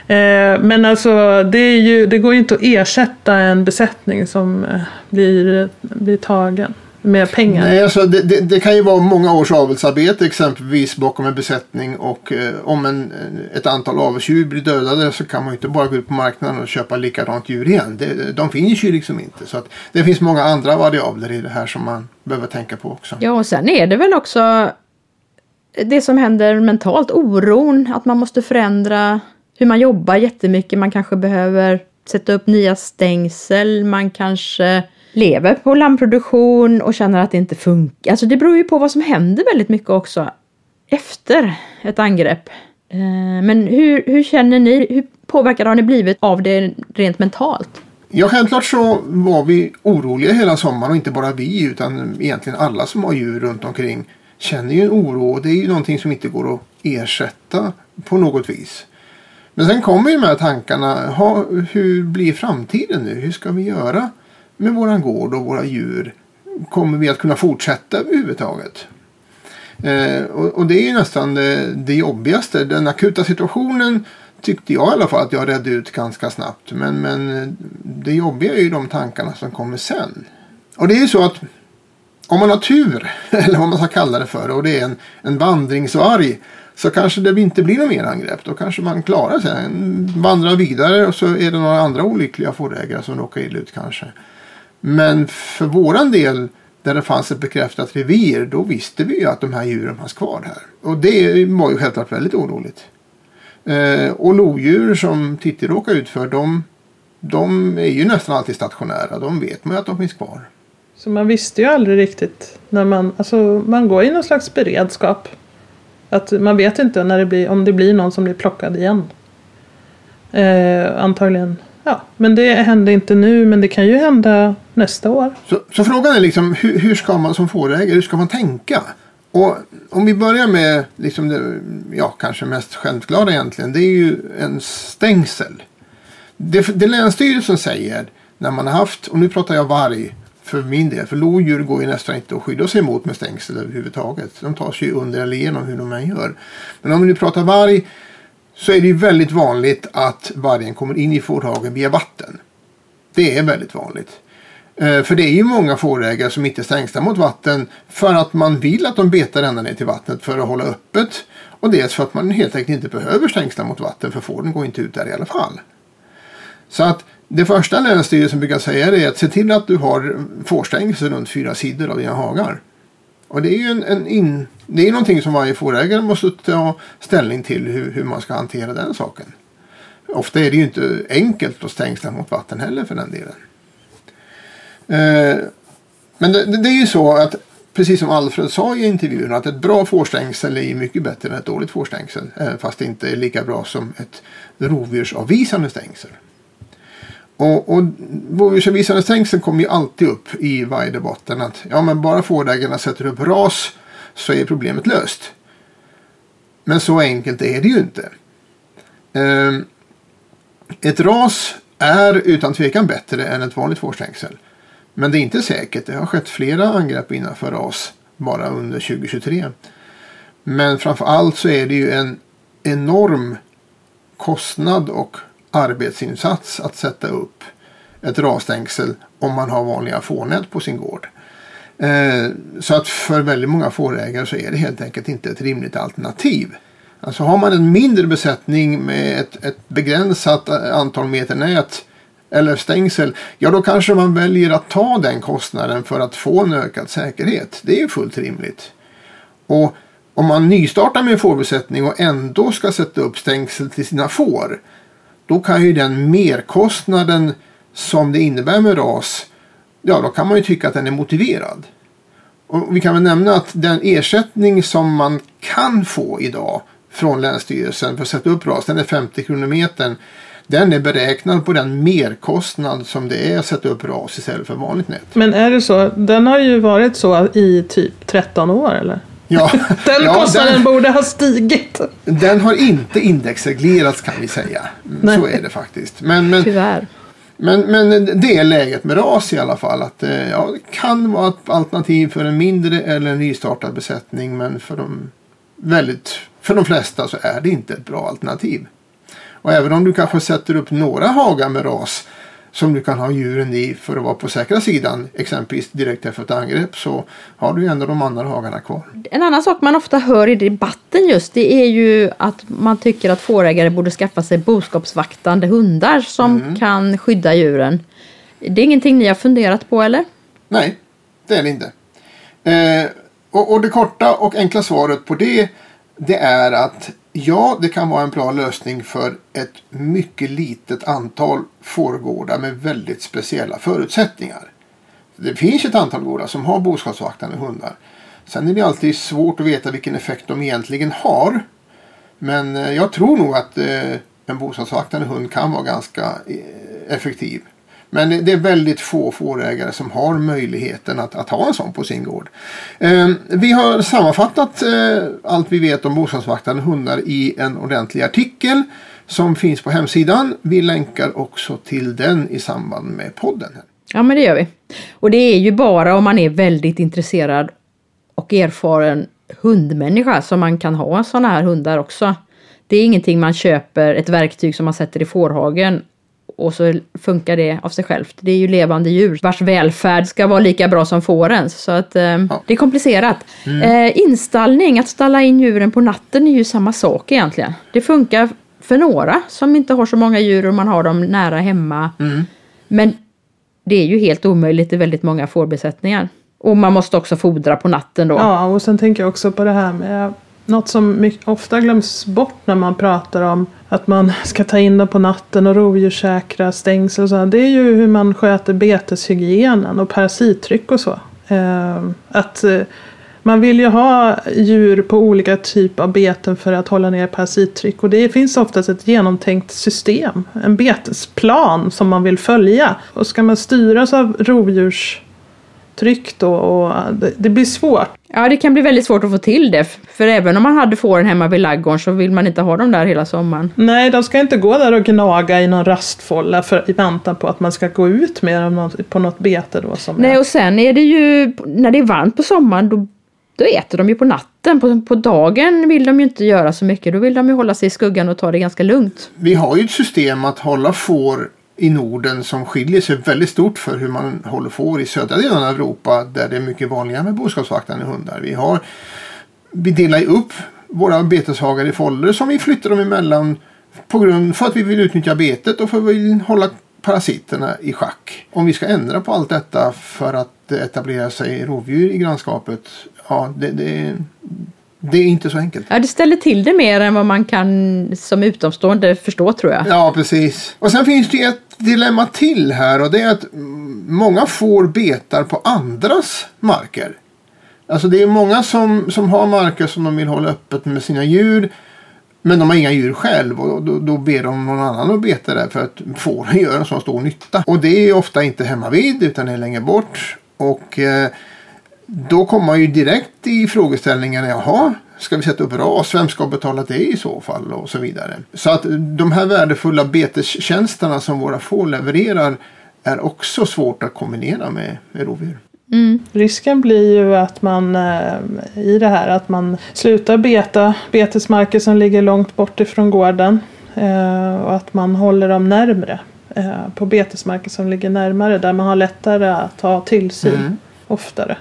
Eh, men alltså det, är ju, det går ju inte att ersätta en besättning som eh, blir, blir tagen med pengar? Nej, alltså det, det, det, kan ju vara många års avelsarbete exempelvis bakom en besättning och eh, om en, ett antal avelsdjur blir dödade så kan man ju inte bara gå ut på marknaden och köpa likadant djur igen. Det, de finns ju liksom inte. Så att det finns många andra variabler i det här som man behöver tänka på också. Ja, och sen är det väl också det som händer mentalt, oron, att man måste förändra hur man jobbar jättemycket. Man kanske behöver sätta upp nya stängsel, man kanske lever på lammproduktion och känner att det inte funkar. Alltså det beror ju på vad som händer väldigt mycket också efter ett angrepp. Eh, men hur, hur känner ni? Hur påverkade har ni blivit av det rent mentalt? Ja, självklart så var vi oroliga hela sommaren och inte bara vi utan egentligen alla som har djur runt omkring känner ju en oro och det är ju någonting som inte går att ersätta på något vis. Men sen kommer ju de här tankarna, ha, hur blir framtiden nu? Hur ska vi göra? Med våran gård och våra djur kommer vi att kunna fortsätta överhuvudtaget? Eh, och, och, det är ju nästan det, det jobbigaste. Den akuta situationen tyckte jag i alla fall att jag redde ut ganska snabbt. Men, men det jobbiga är ju de tankarna som kommer sen. och det är ju så att om man har tur, eller vad man ska kalla det för, och det är en, en vandringsvarg så kanske det inte blir något mer angrepp. Då kanske man klarar sig. Vandrar vidare och så är det några andra olyckliga fårägare som råkar illa ut kanske. Men för våran del där det fanns ett bekräftat revir då visste vi ju att de här djuren fanns kvar här. Och det var ju självklart väldigt oroligt. Eh, och lodjur som Titti råkar ut för de, de är ju nästan alltid stationära. De vet man ju att de finns kvar. Så man visste ju aldrig riktigt när man, alltså man går i någon slags beredskap. Att man vet inte när det blir, om det blir någon som blir plockad igen. Eh, antagligen. Ja, men det hände inte nu men det kan ju hända nästa år. Så, så frågan är liksom hur, hur ska man som fårägare, hur ska man tänka? Och om vi börjar med liksom det, ja, kanske mest självklara egentligen. Det är ju en stängsel. Det, det Länsstyrelsen säger när man har haft, och nu pratar jag varg för min del. För lodjur går ju nästan inte att skydda sig mot med stängsel överhuvudtaget. De tar sig ju under eller igenom hur de än gör. Men om vi nu pratar varg så är det ju väldigt vanligt att vargen kommer in i fårhagen via vatten. Det är väldigt vanligt. Eh, för det är ju många fårägare som inte stängslar mot vatten för att man vill att de betar ända ner till vattnet för att hålla öppet. Och dels för att man helt enkelt inte behöver stängsla mot vatten för fåren går inte ut där i alla fall. Så att det första Länsstyrelsen brukar säga är att se till att du har fårstängsel runt fyra sidor av dina hagar. Och det är ju en, en in, det är någonting som varje fårägare måste ta ställning till hur, hur man ska hantera den saken. Ofta är det ju inte enkelt att stängsla mot vatten heller för den delen. Eh, men det, det, är ju så att precis som Alfred sa i intervjun att ett bra fårstängsel är mycket bättre än ett dåligt fårstängsel. Eh, fast det inte är lika bra som ett rovdjursavvisande stängsel. Och, och rovdjursavvisande stängsel kommer ju alltid upp i varje debatten att ja men bara fårägarna sätter upp ras så är problemet löst. Men så enkelt är det ju inte. Eh, ett ras är utan tvekan bättre än ett vanligt fårstängsel. Men det är inte säkert. Det har skett flera angrepp innanför ras bara under 2023. Men framför allt så är det ju en enorm kostnad och arbetsinsats att sätta upp ett rasstängsel om man har vanliga fårnät på sin gård. Eh, så att för väldigt många fårägare så är det helt enkelt inte ett rimligt alternativ. Alltså har man en mindre besättning med ett, ett begränsat eh, antal meter nät eller stängsel, ja då kanske man väljer att ta den kostnaden för att få en ökad säkerhet. Det är fullt rimligt. Och om man nystartar med en fårbesättning och ändå ska sätta upp stängsel till sina får, då kan ju den merkostnaden som det innebär med ras, ja då kan man ju tycka att den är motiverad. Och vi kan väl nämna att den ersättning som man kan få idag från Länsstyrelsen för att sätta upp ras, den är 50 kronor metern. Den är beräknad på den merkostnad som det är att sätta upp RAS istället för vanligt nät. Men är det så? Den har ju varit så i typ 13 år eller? Ja, den ja, kostnaden den, borde ha stigit. Den har inte indexreglerats kan vi säga. Nej. Så är det faktiskt. Men, men, Tyvärr. men, men det är läget med RAS i alla fall. Att, eh, ja, det kan vara ett alternativ för en mindre eller en nystartad besättning. Men för de, väldigt, för de flesta så är det inte ett bra alternativ. Och även om du kanske sätter upp några hagar med ras som du kan ha djuren i för att vara på säkra sidan, exempelvis direkt efter ett angrepp, så har du ju ändå de andra hagarna kvar. En annan sak man ofta hör i debatten just det är ju att man tycker att fårägare borde skaffa sig boskapsvaktande hundar som kan skydda djuren. Det är ingenting ni har funderat på eller? Nej, det är det inte. Eh, och, och det korta och enkla svaret på det, det är att ja, det kan vara en bra lösning för ett mycket litet antal fårgårdar med väldigt speciella förutsättningar. Det finns ett antal gårdar som har boskapsvaktande hundar. Sen är det alltid svårt att veta vilken effekt de egentligen har. Men eh, jag tror nog att eh, en boskapsvaktande hund kan vara ganska eh, effektiv. Men det är väldigt få fårägare som har möjligheten att, att ha en sån på sin gård. Eh, vi har sammanfattat eh, allt vi vet om bostadsvaktande hundar i en ordentlig artikel som finns på hemsidan. Vi länkar också till den i samband med podden. Ja men det gör vi. Och det är ju bara om man är väldigt intresserad och erfaren hundmänniska som man kan ha sådana här hundar också. Det är ingenting man köper, ett verktyg som man sätter i fårhagen och så funkar det av sig självt. Det är ju levande djur vars välfärd ska vara lika bra som fårens. Så att eh, det är komplicerat. Eh, installning, att stalla in djuren på natten är ju samma sak egentligen. Det funkar för några som inte har så många djur och man har dem nära hemma. Men det är ju helt omöjligt i väldigt många fårbesättningar. Och man måste också fodra på natten då. Ja, och sen tänker jag också på det här med något som mycket, ofta glöms bort när man pratar om att man ska ta in dem på natten och rovdjurssäkra stängsel och så. Det är ju hur man sköter beteshygienen och parasittryck och så. Eh, att eh, man vill ju ha djur på olika typer av beten för att hålla ner parasittryck. Och det finns oftast ett genomtänkt system. En betesplan som man vill följa. Och ska man styras av rovdjurs då och det, det blir svårt. Ja, det kan bli väldigt svårt att få till det. För även om man hade fåren hemma vid laggården så vill man inte ha dem där hela sommaren. Nej, de ska inte gå där och gnaga i någon rastfålla för, i väntan på att man ska gå ut med dem på något bete då. Som Nej, är. och sen är det ju när det är varmt på sommaren då, då äter de ju på natten. På, på dagen vill de ju inte göra så mycket. Då vill de ju hålla sig i skuggan och ta det ganska lugnt. Vi har ju ett system att hålla får i Norden som skiljer sig väldigt stort för hur man håller får i södra delen av Europa där det är mycket vanligare med boskapsvaktande hundar. Vi, har, vi delar upp våra beteshagar i fållor som vi flyttar dem emellan på grund för att vi vill utnyttja betet och för att vi vill hålla parasiterna i schack. Om vi ska ändra på allt detta för att etablera sig rovdjur i grannskapet, ja det, det, det är inte så enkelt. Ja, det ställer till det mer än vad man kan som utomstående förstå tror jag. Ja, precis. Och sen finns det ett dilemma till här och det är att många får betar på andras marker. Alltså det är många som, som har marker som de vill hålla öppet med sina djur. Men de har inga djur själv och då, då ber de någon annan att beta där för att fåren gör en så stor nytta. Och det är ofta inte hemma vid utan det är längre bort. Och eh, då kommer man ju direkt i frågeställningen, jaha, ska vi sätta upp ras? Vem ska betala det i så fall? Och så vidare. Så att de här värdefulla betestjänsterna som våra får levererar är också svårt att kombinera med, med rovdjur. Risken blir ju att man eh, i det här att man slutar beta betesmarker som ligger långt bort ifrån gården. Eh, och att man håller dem närmre. Eh, på betesmarker som ligger närmare där man har lättare att ha tillsyn Mm. oftare.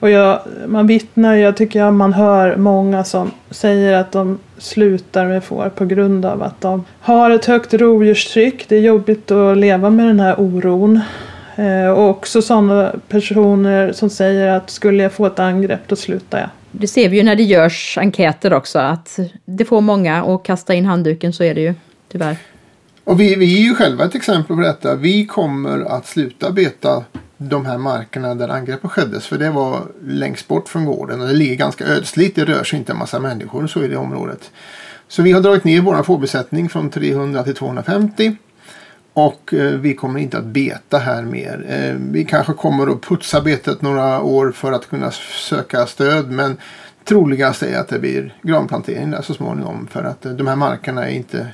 Och jag, man vittnar, jag tycker att man hör många som säger att de slutar med får på grund av att de har ett högt rovdjurstryck. Det är jobbigt att leva med den här oron. Eh, och också sådana personer som säger att skulle jag få ett angrepp då slutar jag. Det ser vi ju när det görs enkäter också att det får många att kasta in handduken så är det ju tyvärr. Och vi, vi är ju själva ett exempel på detta. Vi kommer att sluta beta de här markerna där angreppet skeddes. För det var längst bort från gården och det ligger ganska ödsligt. Det rör sig inte en massa människor så i det området. Så vi har dragit ner vår fårbesättning från 300 till 250. Och eh, vi kommer inte att beta här mer. Eh, vi kanske kommer att putsa betet några år för att kunna söka stöd. Men troligast är att det blir granplantering där så småningom. För att eh, de här markerna är inte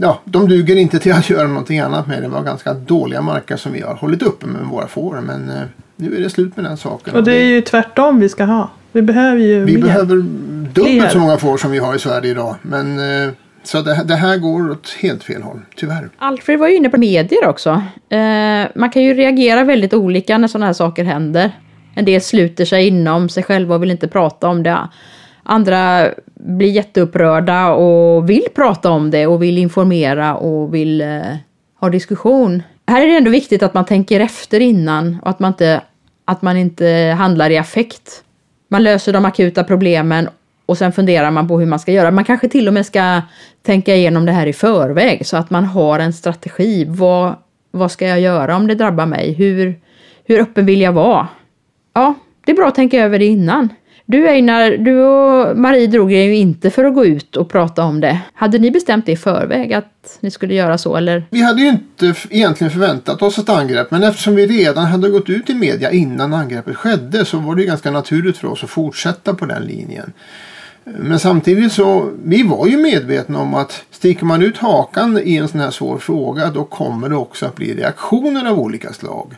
Ja, de duger inte till att göra någonting annat med. Det var ganska dåliga marker som vi har hållit uppe med våra får. Men eh, nu är det slut med den saken. Och det är ju tvärtom vi ska ha. Vi behöver ju vi mer. behöver dubbelt Fler. så många får som vi har i Sverige idag. Men eh, så det, det här går åt helt fel håll, tyvärr. Alfred var ju inne på medier också. Eh, man kan ju reagera väldigt olika när sådana här saker händer. En del sluter sig inom sig själva och vill inte prata om det. Andra blir jätteupprörda och vill prata om det och vill informera och vill eh, ha diskussion. Här är det ändå viktigt att man tänker efter innan och att man inte, att man inte handlar i affekt. Man löser de akuta problemen och sen funderar man på hur man ska göra. Man kanske till och med ska tänka igenom det här i förväg så att man har en strategi. Vad, vad ska jag göra om det drabbar mig? Hur, hur öppen vill jag vara? Ja, det är bra att tänka över det innan. Du Einar, du och Marie drog er ju inte för att gå ut och prata om det. Hade ni bestämt det i förväg att ni skulle göra så eller? Vi hade ju inte egentligen förväntat oss ett angrepp. Men eftersom vi redan hade gått ut i media innan angreppet skedde så var det ju ganska naturligt för oss att fortsätta på den linjen. Men samtidigt så, vi var ju medvetna om att sticker man ut hakan i en sån här svår fråga då kommer det också att bli reaktioner av olika slag.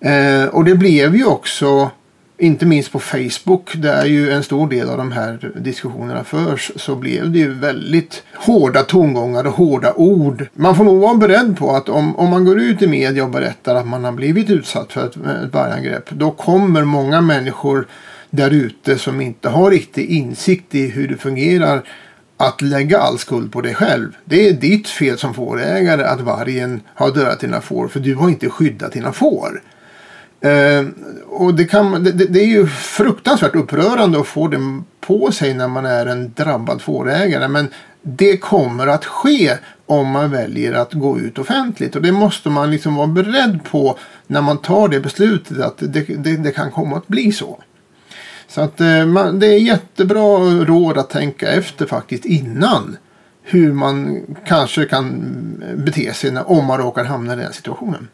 Eh, och det blev ju också inte minst på Facebook där ju en stor del av de här diskussionerna förs så blev det ju väldigt hårda tongångar och hårda ord. Man får nog vara beredd på att om, om man går ut i media och berättar att man har blivit utsatt för ett, ett vargangrepp då kommer många människor där ute som inte har riktig insikt i hur det fungerar att lägga all skuld på dig själv. Det är ditt fel som fårägare att vargen har dödat dina får för du har inte skyddat dina får. Eh, och det, kan, det, det, är ju fruktansvärt upprörande att få det på sig när man är en drabbad fårägare. Men det kommer att ske om man väljer att gå ut offentligt. Och det måste man liksom vara beredd på när man tar det beslutet att det, det, det kan komma att bli så. Så att eh, man, det är jättebra råd att tänka efter faktiskt innan. Hur man kanske kan bete sig när, om man råkar hamna i den situationen.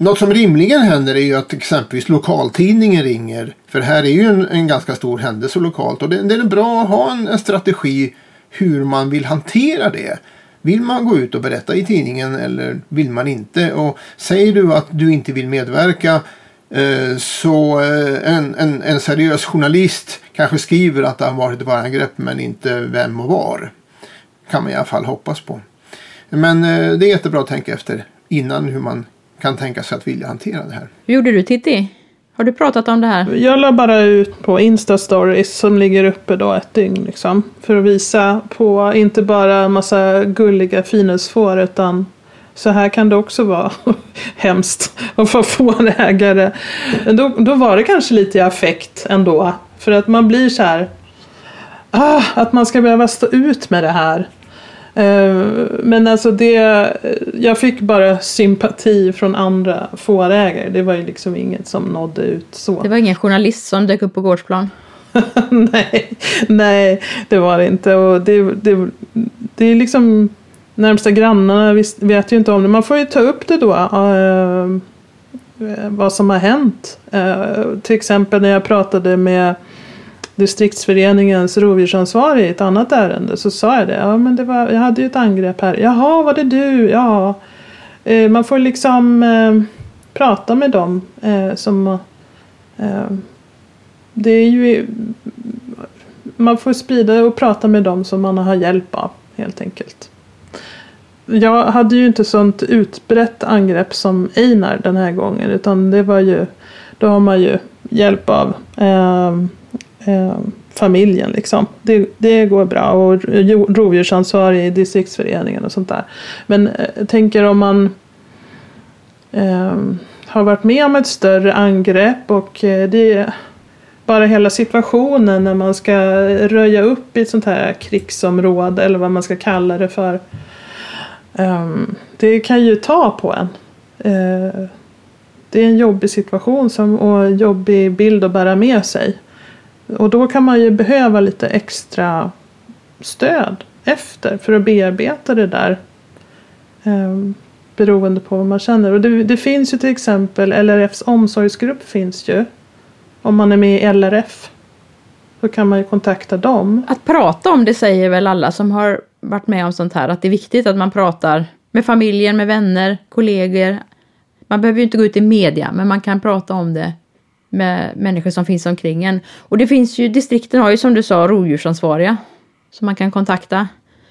Något som rimligen händer är ju att exempelvis lokaltidningen ringer. För här är ju en, en ganska stor händelse lokalt. Och det, det är bra att ha en, en, strategi hur man vill hantera det. Vill man gå ut och berätta i tidningen eller vill man inte? Och säger du att du inte vill medverka eh, så eh, en, en, en seriös journalist kanske skriver att det har varit ett varangrepp men inte vem och var. Kan man i alla fall hoppas på. Men eh, det är jättebra att tänka efter innan hur man kan tänka sig att vilja hantera det här. Hur gjorde du Titti? Har du pratat om det här? Jag la bara ut på Insta-stories som ligger uppe då ett dygn liksom. För att visa på inte bara en massa gulliga finhusfår utan så här kan det också vara hemskt att få fårägare. Då, då var det kanske lite i affekt ändå. För att man blir så här. Ah, att man ska behöva stå ut med det här. Eh, men alltså det, jag fick bara sympati från andra fårägare. Det var ju liksom inget som nådde ut så. Det var ingen journalist som dök upp på gårdsplan? nej, nej, det var det inte. Och det, det, det är liksom närmsta grannarna vet ju inte om det. Man får ju ta upp det då. Uh, vad som har hänt. Uh, till exempel när jag pratade med distriktsföreningens rovdjursansvarig i ett annat ärende så sa jag det. Ja, men det var, jag hade ju ett angrepp här. Jaha, var det du? Ja. Eh, man får liksom eh, prata med dem eh, som eh, det är ju man får sprida och prata med dem som man har hjälp av helt enkelt. Jag hade ju inte sånt utbrett angrepp som Einar den här gången utan det var ju då har man ju hjälp av eh, eh, familjen. Liksom. Det, det går bra och rovdjursansvarig i distriktsföreningen och sånt där. Men eh, jag tänker om man eh, har varit med om ett större angrepp och eh, det bara hela situationen när man ska röja upp i ett sånt här krigsområde eller vad man ska kalla det för. Um, det kan ju ta på en. Uh, det är en jobbig situation som, och en jobbig bild att bära med sig. Och då kan man ju behöva lite extra stöd efter för att bearbeta det där. Eh, beroende på vad man känner. Och det, det, finns ju till exempel LRFs omsorgsgrupp finns ju. Om man är med i LRF. Så kan man ju kontakta dem. Att prata om det säger väl alla som har varit med om sånt här. Att det är viktigt att man pratar med familjen, med vänner, kollegor. Man behöver ju inte gå ut i media men man kan prata om det med människor som finns omkring en. Och det finns ju, distrikten har ju som du sa rovdjursansvariga som man kan kontakta.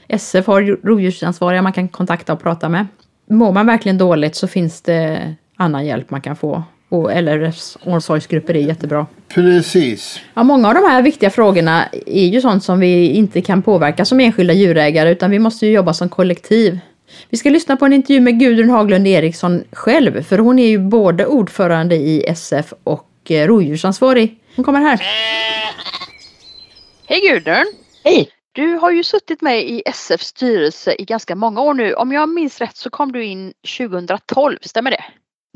SF har rovdjursansvariga man kan kontakta och prata med. Mår man verkligen dåligt så finns det annan hjälp man kan få. Och LRFs omsorgsgrupper är jättebra. Precis. Ja, många av de här viktiga frågorna är ju sånt som vi inte kan påverka som enskilda djurägare utan vi måste ju jobba som kollektiv. Vi ska lyssna på en intervju med Gudrun Haglund Eriksson själv för hon är ju både ordförande i SF och Eh, rovdjursansvarig. Hon kommer här. Hej Gudrun! Hej! Du har ju suttit med i SFs styrelse i ganska många år nu. Om jag minns rätt så kom du in 2012, stämmer det?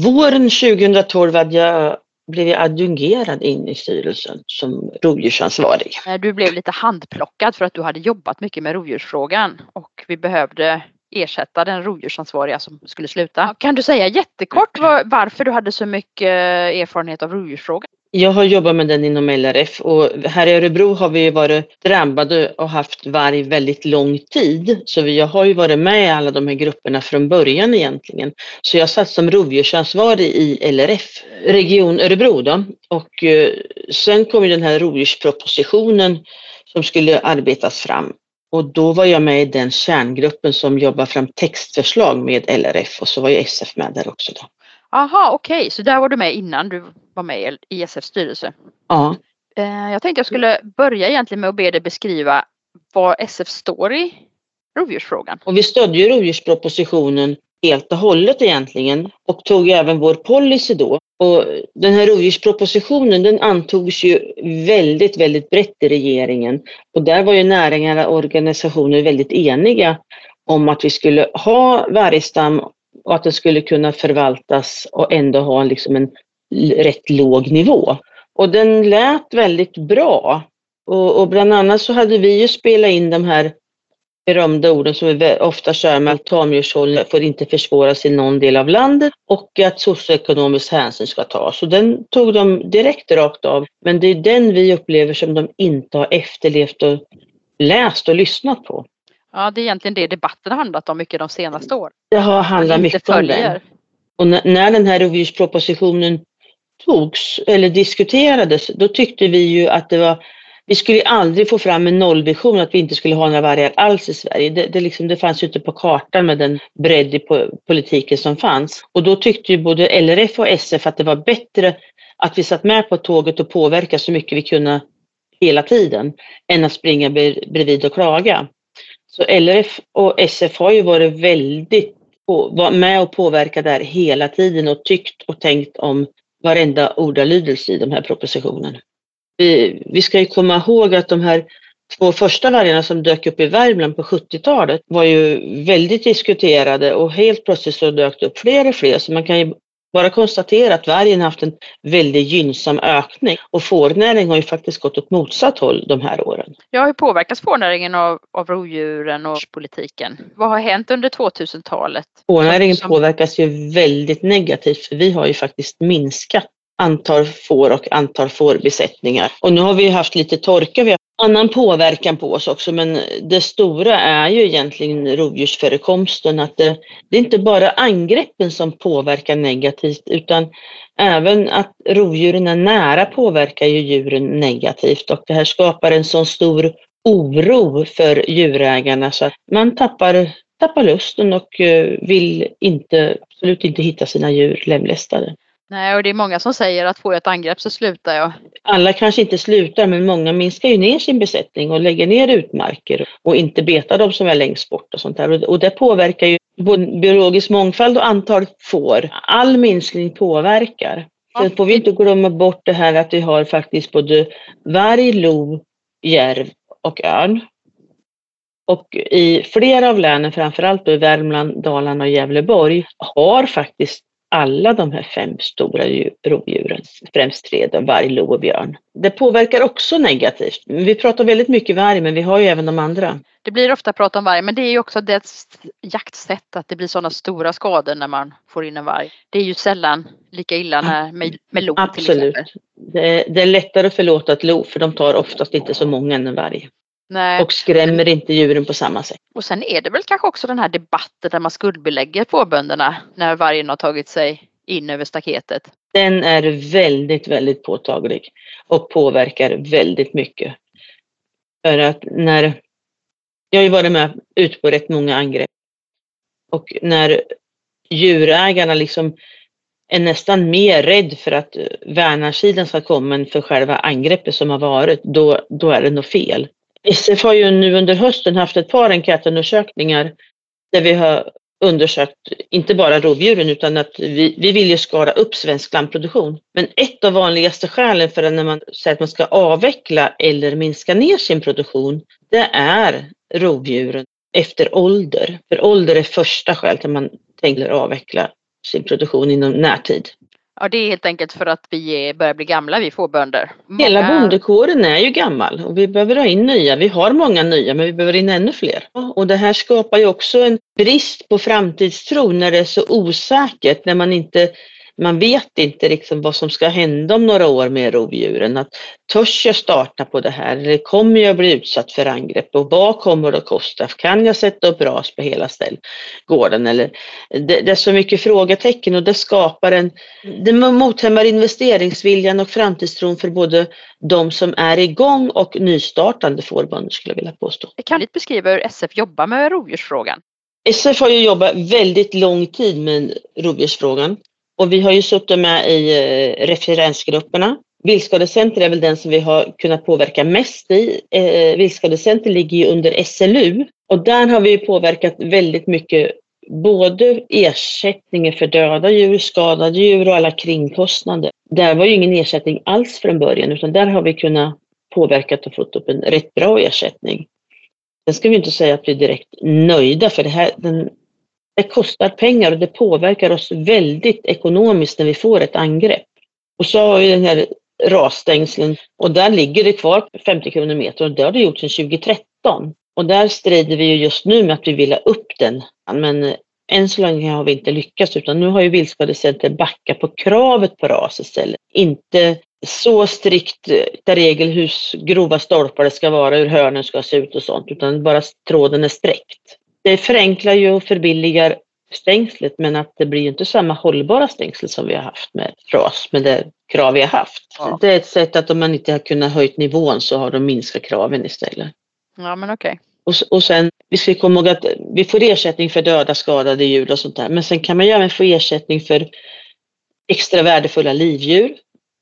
Våren 2012 hade jag blev adjungerad in i styrelsen som rovdjursansvarig. Eh, du blev lite handplockad för att du hade jobbat mycket med rovdjursfrågan och vi behövde ersätta den rovdjursansvariga som skulle sluta. Kan du säga jättekort var, varför du hade så mycket erfarenhet av rovdjursfrågan? Jag har jobbat med den inom LRF och här i Örebro har vi varit drabbade och haft varg väldigt lång tid. Så jag har ju varit med i alla de här grupperna från början egentligen. Så jag satt som rovdjursansvarig i LRF, Region Örebro då. Och eh, sen kom ju den här rovdjurspropositionen som skulle arbetas fram. Och då var jag med i den kärngruppen som jobbar fram textförslag med LRF och så var ju SF med där också. Då. Aha, okej, okay. så där var du med innan du var med i SFs styrelse? Ja. Eh, jag tänkte jag skulle börja egentligen med att be dig beskriva var SF står i rovdjursfrågan. Och vi stödde ju rovdjurspropositionen helt och hållet egentligen och tog även vår policy då. Och den här rovdjurspropositionen den antogs ju väldigt, väldigt brett i regeringen och där var ju näringarna och organisationer väldigt eniga om att vi skulle ha vargstam och att den skulle kunna förvaltas och ändå ha liksom en rätt låg nivå. Och den lät väldigt bra. Och, och bland annat så hade vi ju spelat in de här berömda orden som vi ofta kör med att tamdjurshåll får inte försvåras i någon del av landet och att socioekonomisk hänsyn ska tas. Och den tog de direkt rakt av. Men det är den vi upplever som de inte har efterlevt och läst och lyssnat på. Ja, det är egentligen det debatten har handlat om mycket de senaste åren. Det har handlat mycket om det. Och när, när den här rovdjurspropositionen togs eller diskuterades, då tyckte vi ju att det var vi skulle aldrig få fram en nollvision att vi inte skulle ha några vargar alls i Sverige. Det, det, liksom, det fanns ju inte på kartan med den bredd i politiken som fanns. Och då tyckte ju både LRF och SF att det var bättre att vi satt med på tåget och påverkade så mycket vi kunde hela tiden än att springa bredvid och klaga. Så LRF och SF har ju varit väldigt var med och påverkat där hela tiden och tyckt och tänkt om varenda ordalydelse i de här propositionen. Vi, vi ska ju komma ihåg att de här två första vargarna som dök upp i Värmland på 70-talet var ju väldigt diskuterade och helt plötsligt så dök det upp fler och fler så man kan ju bara konstatera att vargen haft en väldigt gynnsam ökning och fårnäringen har ju faktiskt gått åt motsatt håll de här åren. Ja, hur påverkas fårnäringen av, av rovdjuren och politiken? Vad har hänt under 2000-talet? Fårnäringen som... påverkas ju väldigt negativt för vi har ju faktiskt minskat antal får och antal fårbesättningar. Och nu har vi haft lite torka, vi har annan påverkan på oss också men det stora är ju egentligen rovdjursförekomsten. Att det, det är inte bara angreppen som påverkar negativt utan även att rovdjuren är nära påverkar ju djuren negativt och det här skapar en så stor oro för djurägarna så att man tappar, tappar lusten och eh, vill inte, absolut inte hitta sina djur lemlästade. Nej, och det är många som säger att får jag ett angrepp så slutar jag. Alla kanske inte slutar, men många minskar ju ner sin besättning och lägger ner utmarker och inte betar de som är längst bort och sånt där. Och det påverkar ju både biologisk mångfald och antal får. All minskning påverkar. Sen får vi inte glömma bort det här att vi har faktiskt både varg, lo, järv och örn. Och i flera av länen, framförallt i Värmland, Dalarna och Gävleborg, har faktiskt alla de här fem stora rovdjuren, främst tre, då, varg, lo och björn. Det påverkar också negativt. Vi pratar väldigt mycket varg men vi har ju även de andra. Det blir ofta prat om varg men det är ju också dess jaktsätt att det blir sådana stora skador när man får in en varg. Det är ju sällan lika illa när, med, med lo Absolut. till exempel. Det, det är lättare att förlåta ett lo för de tar oftast inte så många än en varg. Nej. Och skrämmer inte djuren på samma sätt. Och sen är det väl kanske också den här debatten där man skuldbelägger fårbönderna när vargen har tagit sig in över staketet. Den är väldigt, väldigt påtaglig och påverkar väldigt mycket. För att när jag har ju varit med ut på rätt många angrepp och när djurägarna liksom är nästan mer rädd för att värnarsidan ska komma än för själva angreppet som har varit, då, då är det nog fel. SF har ju nu under hösten haft ett par enkätundersökningar där vi har undersökt inte bara rovdjuren utan att vi, vi vill ju skala upp svensk lammproduktion. Men ett av vanligaste skälen för när man säger att man ska avveckla eller minska ner sin produktion, det är rovdjuren efter ålder. För ålder är första skälet till man tänker avveckla sin produktion inom närtid. Ja, det är helt enkelt för att vi börjar bli gamla, vi får bönder. Många... Hela bondekåren är ju gammal och vi behöver ha in nya. Vi har många nya men vi behöver in ännu fler. Och det här skapar ju också en brist på framtidstro när det är så osäkert, när man inte man vet inte liksom vad som ska hända om några år med rovdjuren. Att törs jag starta på det här eller kommer jag bli utsatt för angrepp och vad kommer det att kosta? Kan jag sätta upp ras på hela gården? Eller, det, det, är så mycket frågetecken och det skapar en, det mothämmar investeringsviljan och framtidstron för både de som är igång och nystartande fårbönder skulle jag vilja påstå. Kan du beskriva hur SF jobbar med rovdjursfrågan? SF har ju jobbat väldigt lång tid med rovdjursfrågan och vi har ju suttit med i eh, referensgrupperna. Viltskadecenter är väl den som vi har kunnat påverka mest i. Eh, Viltskadecenter ligger ju under SLU och där har vi påverkat väldigt mycket både ersättningen för döda djur, skadade djur och alla kringkostnader. Där var ju ingen ersättning alls från början utan där har vi kunnat påverka och fått upp en rätt bra ersättning. Sen ska vi inte säga att vi är direkt nöjda för det här, den, det kostar pengar och det påverkar oss väldigt ekonomiskt när vi får ett angrepp. Och så har vi den här rasstängslen och där ligger det kvar 50 kronor meter och det har det gjort sedan 2013. Och där strider vi ju just nu med att vi vill ha upp den. Men eh, än så länge har vi inte lyckats utan nu har ju Viltskadecenter backat på kravet på ras istället. Inte så strikt eh, regel hur grova stolpar det ska vara, hur hörnen ska se ut och sånt utan bara tråden är sträckt det förenklar ju och förbilligar stängslet men att det blir inte samma hållbara stängsel som vi har haft med ras med det krav vi har haft. Ja. Det är ett sätt att om man inte har kunnat höjt nivån så har de minskat kraven istället. Ja men okej. Okay. Och, och sen, vi ska komma ihåg att vi får ersättning för döda skadade djur och sånt där men sen kan man ju även få ersättning för extra värdefulla livdjur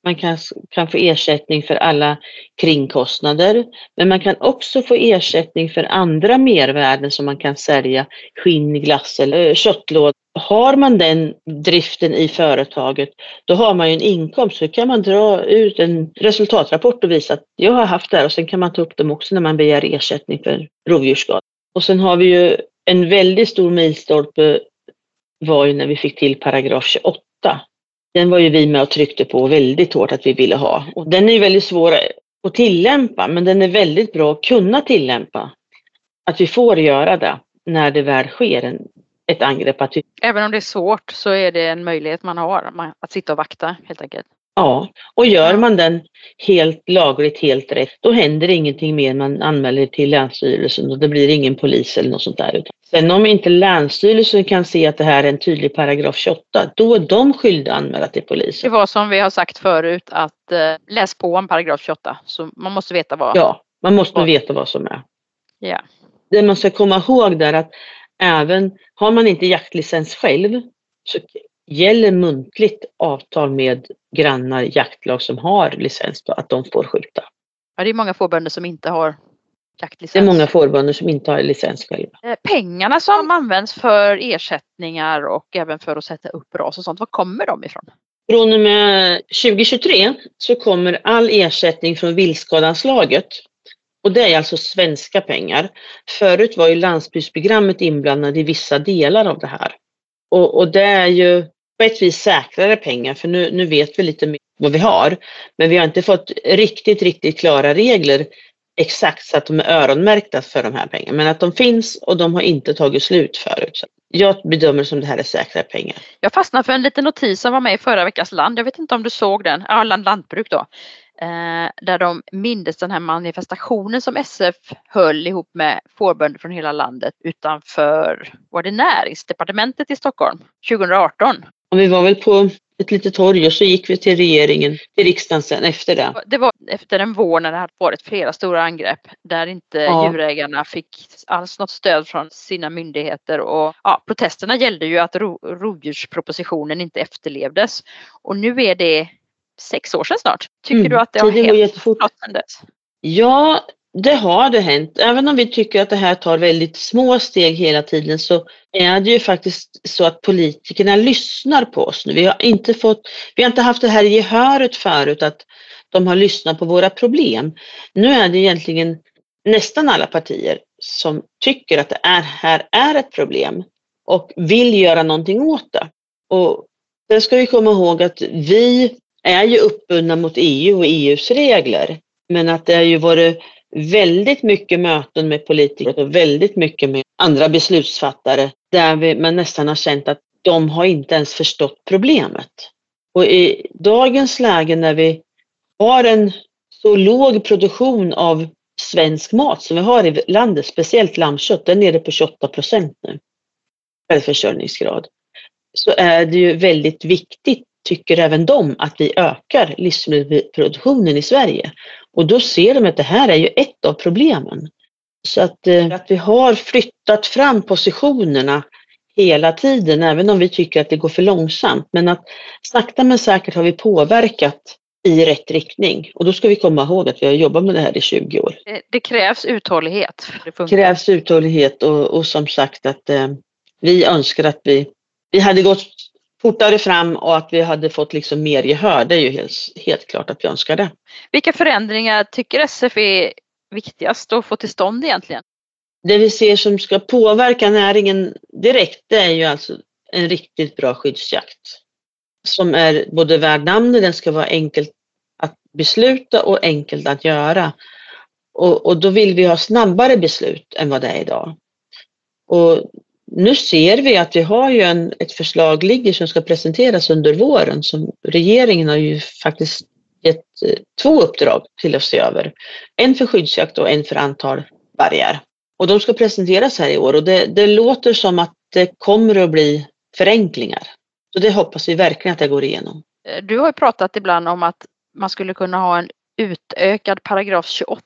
man kan, kan få ersättning för alla kringkostnader, men man kan också få ersättning för andra mervärden som man kan sälja, skinn, glass eller eh, köttlåda. Har man den driften i företaget, då har man ju en inkomst. Så kan man dra ut en resultatrapport och visa att jag har haft det här och sen kan man ta upp dem också när man begär ersättning för rovdjursskada. Och sen har vi ju en väldigt stor milstolpe var ju när vi fick till paragraf 28 den var ju vi med och tryckte på väldigt hårt att vi ville ha. Och den är ju väldigt svår att tillämpa men den är väldigt bra att kunna tillämpa. Att vi får göra det när det väl sker en, ett angrepp. Att vi... Även om det är svårt så är det en möjlighet man har att sitta och vakta helt enkelt. Ja, och gör man den helt lagligt, helt rätt, då händer ingenting mer. Man anmäler till Länsstyrelsen och det blir ingen polis eller något sånt där. Sen om inte Länsstyrelsen kan se att det här är en tydlig paragraf 28, då är de skyldiga att anmäla till polisen. Det var som vi har sagt förut att eh, läs på om paragraf 28, så man måste veta vad. Ja, man måste vad. veta vad som är. Ja. Det man ska komma ihåg där att även har man inte jaktlicens själv så gäller muntligt avtal med grannar, jaktlag som har licens på att de får skjuta. Ja, det är många fårbönder som inte har jaktlicens. Det är många fårbönder som inte har licens själva. Eh, pengarna som används för ersättningar och även för att sätta upp ras och sånt, var kommer de ifrån? Från och med 2023 så kommer all ersättning från viltskadanslaget och det är alltså svenska pengar. Förut var ju landsbygdsprogrammet inblandat i vissa delar av det här. Och, och det är ju på ett vis säkrare pengar för nu, nu vet vi lite mer vad vi har. Men vi har inte fått riktigt, riktigt klara regler exakt så att de är öronmärkta för de här pengarna. Men att de finns och de har inte tagit slut förut. Så jag bedömer som det här är säkra pengar. Jag fastnade för en liten notis som var med i förra veckans Land. Jag vet inte om du såg den? Ja, Land Lantbruk då. Eh, där de mindes den här manifestationen som SF höll ihop med fårbönder från hela landet utanför, var det näringsdepartementet i Stockholm 2018? Och vi var väl på ett litet torg och så gick vi till regeringen, till riksdagen sen efter det. Det var efter en vår när det hade varit flera stora angrepp där inte ja. djurägarna fick alls något stöd från sina myndigheter och ja, protesterna gällde ju att ro, rovdjurspropositionen inte efterlevdes. Och nu är det sex år sedan snart. Tycker mm. du att det har hänt något sedan dess? Ja, det har det hänt. Även om vi tycker att det här tar väldigt små steg hela tiden så är det ju faktiskt så att politikerna lyssnar på oss nu. Vi har inte, fått, vi har inte haft det här gehöret förut att de har lyssnat på våra problem. Nu är det egentligen nästan alla partier som tycker att det är, här är ett problem och vill göra någonting åt det. Och det ska vi komma ihåg att vi är ju uppbundna mot EU och EUs regler. Men att det har ju varit väldigt mycket möten med politiker och väldigt mycket med andra beslutsfattare där vi, man nästan har känt att de har inte ens förstått problemet. Och i dagens läge när vi har en så låg produktion av svensk mat som vi har i landet, speciellt lammkött, den är nere på 28 procent nu, självförsörjningsgrad, så är det ju väldigt viktigt, tycker även de, att vi ökar livsmedelsproduktionen i Sverige. Och då ser de att det här är ju ett av problemen. Så att, eh, att vi har flyttat fram positionerna hela tiden, även om vi tycker att det går för långsamt. Men att sakta men säkert har vi påverkat i rätt riktning. Och då ska vi komma ihåg att vi har jobbat med det här i 20 år. Det krävs uthållighet. Det krävs uthållighet och, och som sagt att eh, vi önskar att vi, vi hade gått fortare fram och att vi hade fått liksom mer gehör. Det är ju helt, helt klart att vi önskar det. Vilka förändringar tycker SF är viktigast att få till stånd egentligen? Det vi ser som ska påverka näringen direkt det är ju alltså en riktigt bra skyddsjakt. Som är både värd namnet, den ska vara enkelt att besluta och enkelt att göra. Och, och då vill vi ha snabbare beslut än vad det är idag. Och nu ser vi att vi har ju en, ett förslag ligger som ska presenteras under våren som regeringen har ju faktiskt gett eh, två uppdrag till att se över. En för skyddsjakt och en för antal vargar. Och de ska presenteras här i år och det, det låter som att det kommer att bli förenklingar. Så det hoppas vi verkligen att det går igenom. Eh, du har ju pratat ibland om att man skulle kunna ha en utökad paragraf 28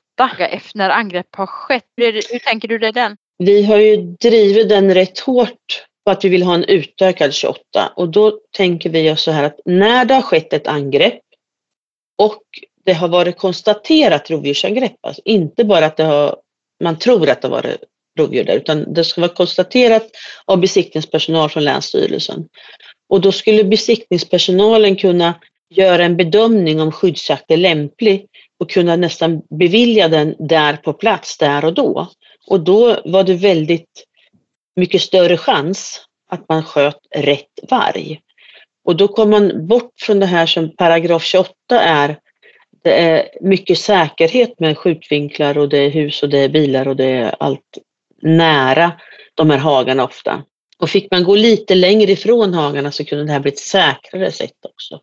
när angrepp har skett. Hur tänker du dig den? Vi har ju drivit den rätt hårt på att vi vill ha en utökad 28 och då tänker vi så här att när det har skett ett angrepp och det har varit konstaterat rovdjursangrepp, alltså inte bara att det har, man tror att det har varit rovdjur där, utan det ska vara konstaterat av besiktningspersonal från Länsstyrelsen. Och då skulle besiktningspersonalen kunna göra en bedömning om skyddsjakt är lämplig och kunna nästan bevilja den där på plats, där och då. Och då var det väldigt mycket större chans att man sköt rätt varg. Och då kom man bort från det här som paragraf 28 är. Det är mycket säkerhet med skjutvinklar och det är hus och det är bilar och det är allt nära de här hagarna ofta. Och fick man gå lite längre ifrån hagarna så kunde det här bli ett säkrare sätt också.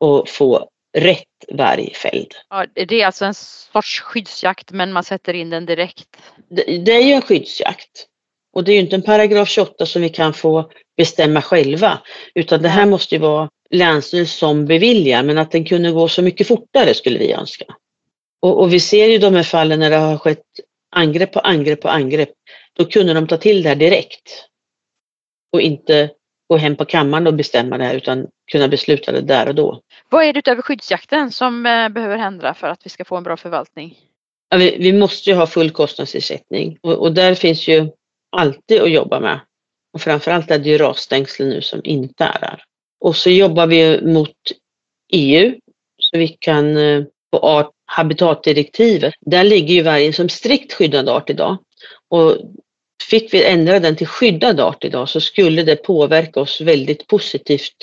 Och få rätt varg fälld. Ja, det är alltså en sorts skyddsjakt men man sätter in den direkt? Det, det är ju en skyddsjakt. Och det är ju inte en paragraf 28 som vi kan få bestämma själva. Utan det här måste ju vara Länsstyrelsen som beviljar men att den kunde gå så mycket fortare skulle vi önska. Och, och, vi ser ju de här fallen när det har skett angrepp på angrepp på angrepp. Då kunde de ta till det här direkt. Och inte gå hem på kammaren och bestämma det här utan kunna besluta det där och då. Vad är det utöver skyddsjakten som eh, behöver hända för att vi ska få en bra förvaltning? Ja, vi, vi, måste ju ha full kostnadsersättning och, och, där finns ju alltid att jobba med. Och framförallt är det ju rasstängsel nu som inte är där. Och så jobbar vi mot EU så vi kan eh, på art, habitatdirektivet. Där ligger ju vargen som strikt skyddad art idag. Och fick vi ändra den till skyddad art idag så skulle det påverka oss väldigt positivt.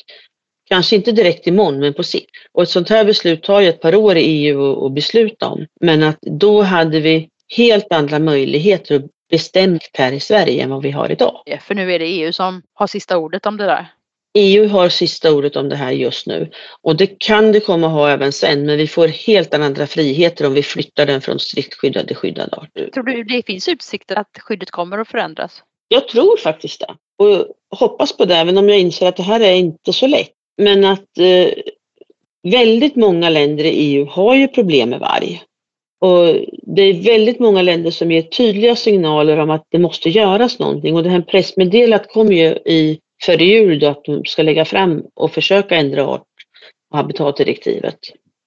Kanske inte direkt imorgon men på sikt. Och ett sånt här beslut tar ju ett par år i EU att besluta om. Men att då hade vi helt andra möjligheter att bestämma här i Sverige än vad vi har idag. För nu är det EU som har sista ordet om det där. EU har sista ordet om det här just nu och det kan det komma att ha även sen men vi får helt andra friheter om vi flyttar den från strikt skyddad till skyddad art. Tror du det finns utsikter att skyddet kommer att förändras? Jag tror faktiskt det och hoppas på det även om jag inser att det här är inte så lätt. Men att eh, väldigt många länder i EU har ju problem med varg. Och det är väldigt många länder som ger tydliga signaler om att det måste göras någonting och det här pressmeddelandet kom ju i före jul då att de ska lägga fram och försöka ändra art och habitatdirektivet.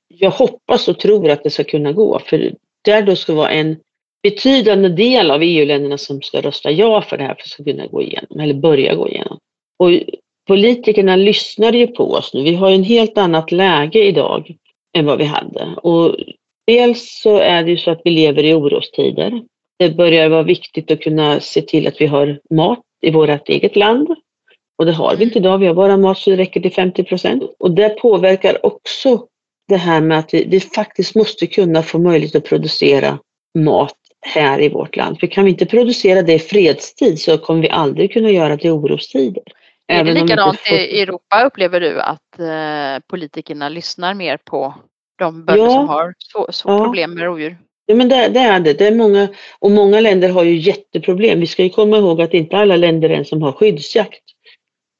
Jag hoppas och tror att det ska kunna gå för där då ska vara en betydande del av EU-länderna som ska rösta ja för det här för att det ska kunna gå igenom eller börja gå igenom. Och politikerna lyssnar ju på oss nu. Vi har en helt annat läge idag än vad vi hade. Och dels så är det ju så att vi lever i orostider. Det börjar vara viktigt att kunna se till att vi har mat i vårt eget land. Och det har vi inte idag. Vi har bara mat så det räcker till 50 procent. Och det påverkar också det här med att vi, vi, faktiskt måste kunna få möjlighet att producera mat här i vårt land. För kan vi inte producera det i fredstid så kommer vi aldrig kunna göra det i orostider. Är det likadant får... i Europa upplever du att eh, politikerna lyssnar mer på de bönder ja. som har så, så ja. problem med rovdjur? Ja men det, det, är det. det är många, och många länder har ju jätteproblem. Vi ska ju komma ihåg att inte alla länder än som har skyddsjakt.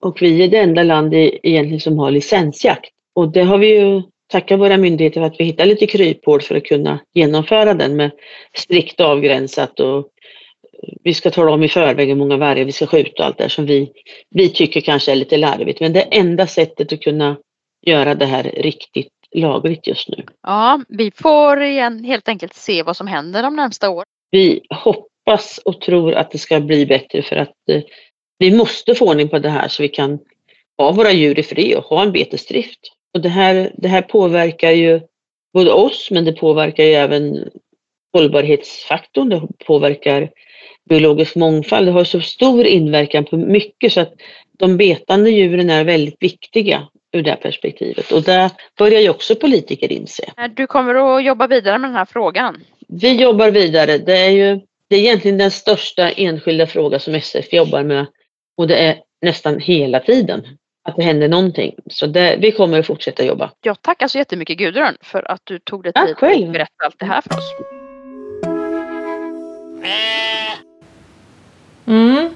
Och vi är det enda land egentligen som har licensjakt. Och det har vi ju tacka våra myndigheter för att vi hittar lite kryphål för att kunna genomföra den med strikt avgränsat och vi ska tala om i förväg hur många vargar vi ska skjuta och allt det som vi, vi tycker kanske är lite larvigt. Men det enda sättet att kunna göra det här riktigt lagligt just nu. Ja, vi får igen helt enkelt se vad som händer de närmsta åren. Vi hoppas och tror att det ska bli bättre för att eh, vi måste få ordning på det här så vi kan ha våra djur i fred och ha en betesdrift. Och det här, det här påverkar ju både oss men det påverkar ju även hållbarhetsfaktorn, det påverkar biologisk mångfald. Det har så stor inverkan på mycket så att de betande djuren är väldigt viktiga ur det perspektivet och det börjar ju också politiker inse. Du kommer att jobba vidare med den här frågan? Vi jobbar vidare. Det är ju det är egentligen den största enskilda fråga som SF jobbar med och det är nästan hela tiden att det händer någonting. Så det, vi kommer att fortsätta jobba. Jag tackar så jättemycket Gudrun för att du tog dig tid att berätta allt det här för oss. Mm.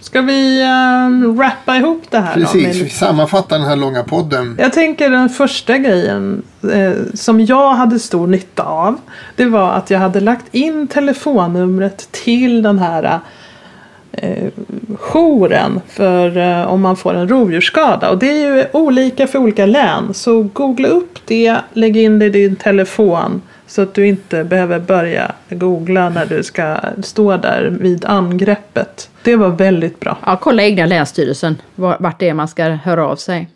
Ska vi uh, rappa ihop det här Precis, då? vi sammanfattar den här långa podden. Jag tänker den första grejen eh, som jag hade stor nytta av. Det var att jag hade lagt in telefonnumret till den här eh, jouren för eh, om man får en rovdjursskada. Och det är ju olika för olika län. Så googla upp det, lägg in det i din telefon. Så att du inte behöver börja googla när du ska stå där vid angreppet. Det var väldigt bra. Ja, kolla egna länsstyrelsen vart det är man ska höra av sig.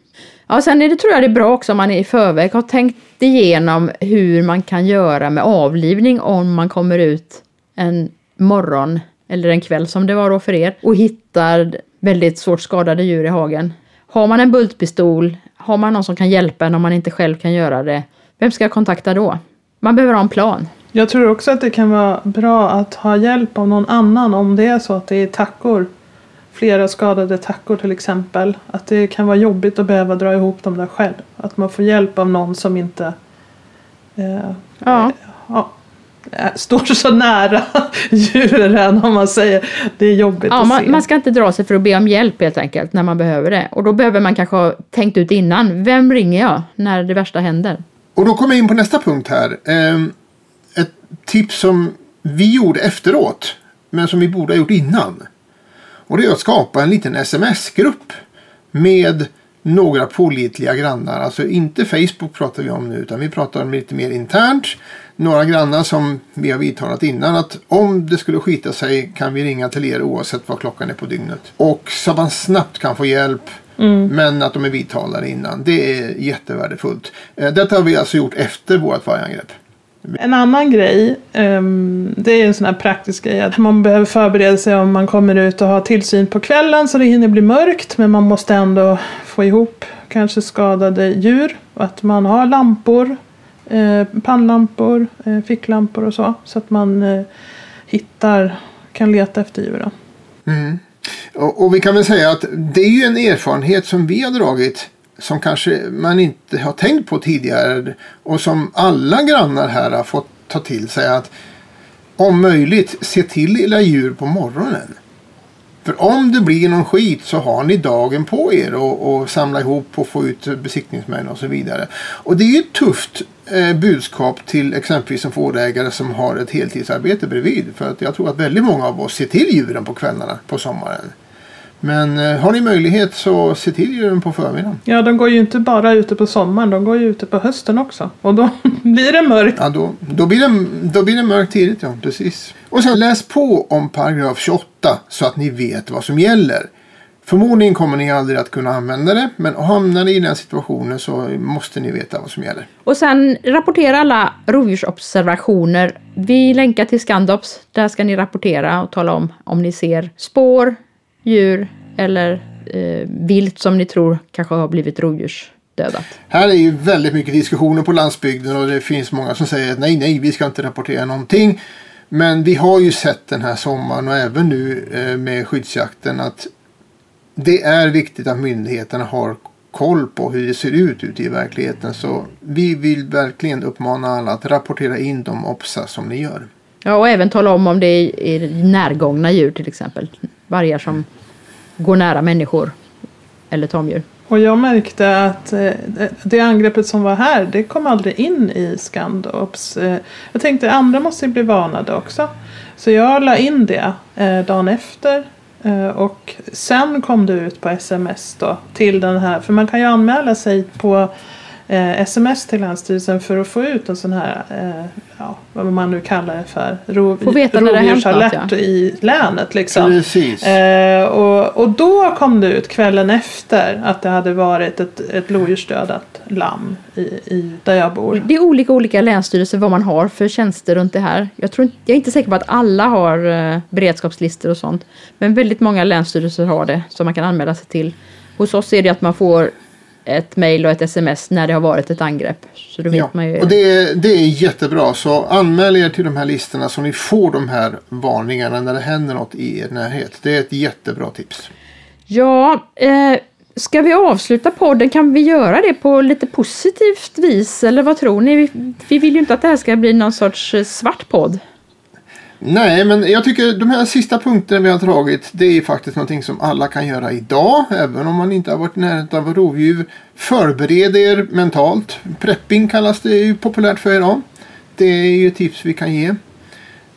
Ja, sen är det, tror jag det är bra också om man i förväg har tänkt igenom hur man kan göra med avlivning om man kommer ut en morgon eller en kväll som det var då för er, och hittar väldigt svårt skadade djur i hagen. Har man en bultpistol, har man någon som kan hjälpa en om man inte själv kan göra det, vem ska jag kontakta då? Man behöver ha en plan. Jag tror också att det kan vara bra att ha hjälp av någon annan om det är så att det är tackor. Flera skadade tackor till exempel. Att det kan vara jobbigt att behöva dra ihop dem där själv. Att man får hjälp av någon som inte eh, ja. Eh, ja, står så nära djuren om man säger det är jobbigt ja, att man, se. Man ska inte dra sig för att be om hjälp helt enkelt när man behöver det. Och då behöver man kanske ha tänkt ut innan. Vem ringer jag när det värsta händer? Och då kommer jag in på nästa punkt här. Ehm, ett tips som vi gjorde efteråt men som vi borde ha gjort innan. Och det är att skapa en liten sms-grupp med några pålitliga grannar. Alltså inte Facebook pratar vi om nu utan vi pratar om lite mer internt några grannar som vi har vidtalat innan att om det skulle skita sig kan vi ringa till er oavsett vad klockan är på dygnet. Och så att man snabbt kan få hjälp mm. men att de är vidtalade innan. Det är jättevärdefullt. Eh, detta har vi alltså gjort efter vårt vargangrepp. En annan grej, um, det är en sån här praktisk grej att man behöver förbereda sig om man kommer ut och har tillsyn på kvällen så det hinner bli mörkt men man måste ändå få ihop kanske skadade djur. Att man har lampor Eh, pannlampor, eh, ficklampor och så. Så att man eh, hittar, kan leta efter djuren. Mm. Och, och, vi kan väl säga att det är ju en erfarenhet som vi har dragit som kanske man inte har tänkt på tidigare och som alla grannar här har fått ta till sig att om möjligt se till era djur på morgonen. För om det blir någon skit så har ni dagen på er och, och samla ihop och få ut besiktningsmän och så vidare. Och det är ju ett tufft eh, budskap till exempelvis en fårägare som har ett heltidsarbete bredvid. För att jag tror att väldigt många av oss ser till djuren på kvällarna på sommaren. Men eh, har ni möjlighet så se till djuren på förmiddagen. Ja, de går ju inte bara ute på sommaren, de går ju ute på hösten också. Och då blir det mörkt. Ja, då, då, blir det, då blir det mörkt tidigt, ja. Precis. Och sen läs på om paragraf 28 så att ni vet vad som gäller. Förmodligen kommer ni aldrig att kunna använda det, men hamnar ni i den situationen så måste ni veta vad som gäller. Och sen rapportera alla rovdjursobservationer. Vi länkar till Scandops. Där ska ni rapportera och tala om om ni ser spår, djur eller eh, vilt som ni tror kanske har blivit rovdjursdödat. Här är ju väldigt mycket diskussioner på landsbygden och det finns många som säger att nej, nej, vi ska inte rapportera någonting. Men vi har ju sett den här sommaren och även nu eh, med skyddsjakten att det är viktigt att myndigheterna har koll på hur det ser ut ute i verkligheten. Så vi vill verkligen uppmana alla att rapportera in de OPSA som ni gör. Ja, och även tala om om det är närgångna djur till exempel. Vargar som går nära människor eller tamdjur. Och jag märkte att eh, det angreppet som var här, det kom aldrig in i Scandops. Eh, jag tänkte andra måste bli varnade också. Så jag la in det eh, dagen efter. Eh, och sen kom det ut på sms då till den här, för man kan ju anmäla sig på sms till Länsstyrelsen för att få ut en sån här ja, vad man nu kallar det för, rov, rovdjursalert ja. i länet. Liksom. Eh, och, och då kom det ut kvällen efter att det hade varit ett, ett lodjursdödat lamm i, i, där jag bor. Det är olika olika länsstyrelser vad man har för tjänster runt det här. Jag, tror, jag är inte säker på att alla har eh, beredskapslistor och sånt. Men väldigt många länsstyrelser har det som man kan anmäla sig till. Hos oss är det att man får ett mejl och ett sms när det har varit ett angrepp. Så då vet ja, man ju... och det, det är jättebra. Så anmäl er till de här listorna så ni får de här varningarna när det händer något i er närhet. Det är ett jättebra tips. Ja, eh, ska vi avsluta podden? Kan vi göra det på lite positivt vis? Eller vad tror ni? Vi, vi vill ju inte att det här ska bli någon sorts eh, svart podd. Nej, men jag tycker de här sista punkterna vi har dragit det är faktiskt någonting som alla kan göra idag. Även om man inte har varit i närheten av rovdjur. Förbered er mentalt. Prepping kallas det ju populärt för idag. Det är ju tips vi kan ge.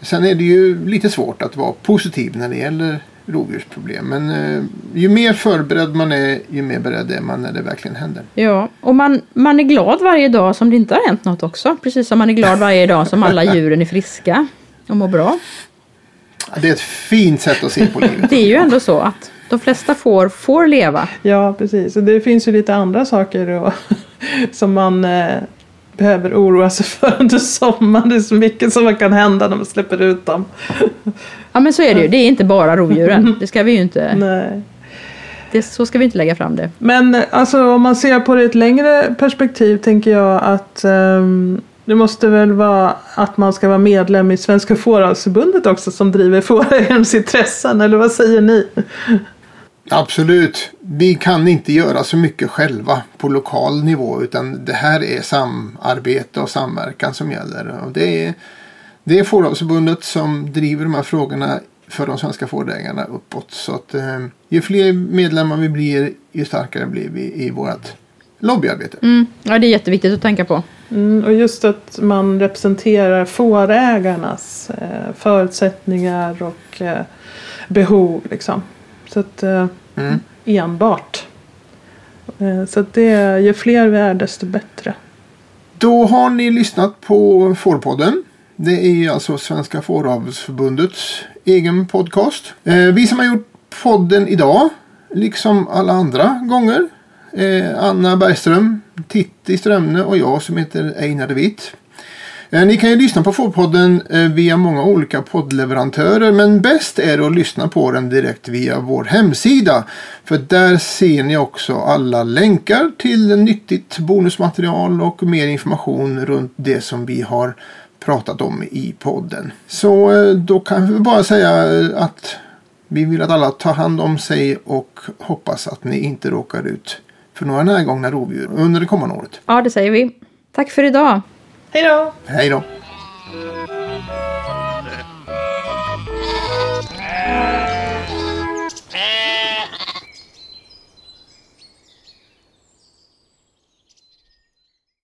Sen är det ju lite svårt att vara positiv när det gäller rovdjursproblem. Men eh, ju mer förberedd man är, ju mer beredd är man när det verkligen händer. Ja, och man, man är glad varje dag som det inte har hänt något också. Precis som man är glad varje dag som alla djuren är friska och mår bra. Det är ett fint sätt att se på livet. det är ju ändå så att de flesta får, får leva. Ja, precis. Och det finns ju lite andra saker då, som man eh, behöver oroa sig för under sommaren. Det är så mycket som kan hända när man släpper ut dem. ja, men så är det ju. Det är inte bara rovdjuren. Det ska vi ju inte... Nej. Det, så ska vi inte lägga fram det. Men alltså, om man ser på det i ett längre perspektiv tänker jag att um, det måste väl vara att man ska vara medlem i Svenska Fåravelsförbundet också som driver fårägarens intressen, eller vad säger ni? Absolut. Vi kan inte göra så mycket själva på lokal nivå utan det här är samarbete och samverkan som gäller. Och det är, det är Fåravelsförbundet som driver de här frågorna för de svenska fårägarna uppåt. Så att eh, ju fler medlemmar vi blir, ju starkare blir vi i vårt lobbyarbete. Mm. Ja, det är jätteviktigt att tänka på. Mm, och just att man representerar fårägarnas eh, förutsättningar och eh, behov. Liksom. Så att, eh, mm. Enbart. Eh, så att det, ju fler vi är desto bättre. Då har ni lyssnat på Fårpodden. Det är alltså Svenska Fåravelsförbundets egen podcast. Eh, vi som har gjort podden idag, liksom alla andra gånger, eh, Anna Bergström, Titti Strömne och jag som heter Einar de Witt. Eh, ni kan ju lyssna på Fårpodden eh, via många olika poddleverantörer men bäst är det att lyssna på den direkt via vår hemsida. För där ser ni också alla länkar till nyttigt bonusmaterial och mer information runt det som vi har pratat om i podden. Så eh, då kan vi bara säga eh, att vi vill att alla tar hand om sig och hoppas att ni inte råkar ut för några närgångna rovdjur under det kommande året. Ja, det säger vi. Tack för idag. Hej då! Hej då!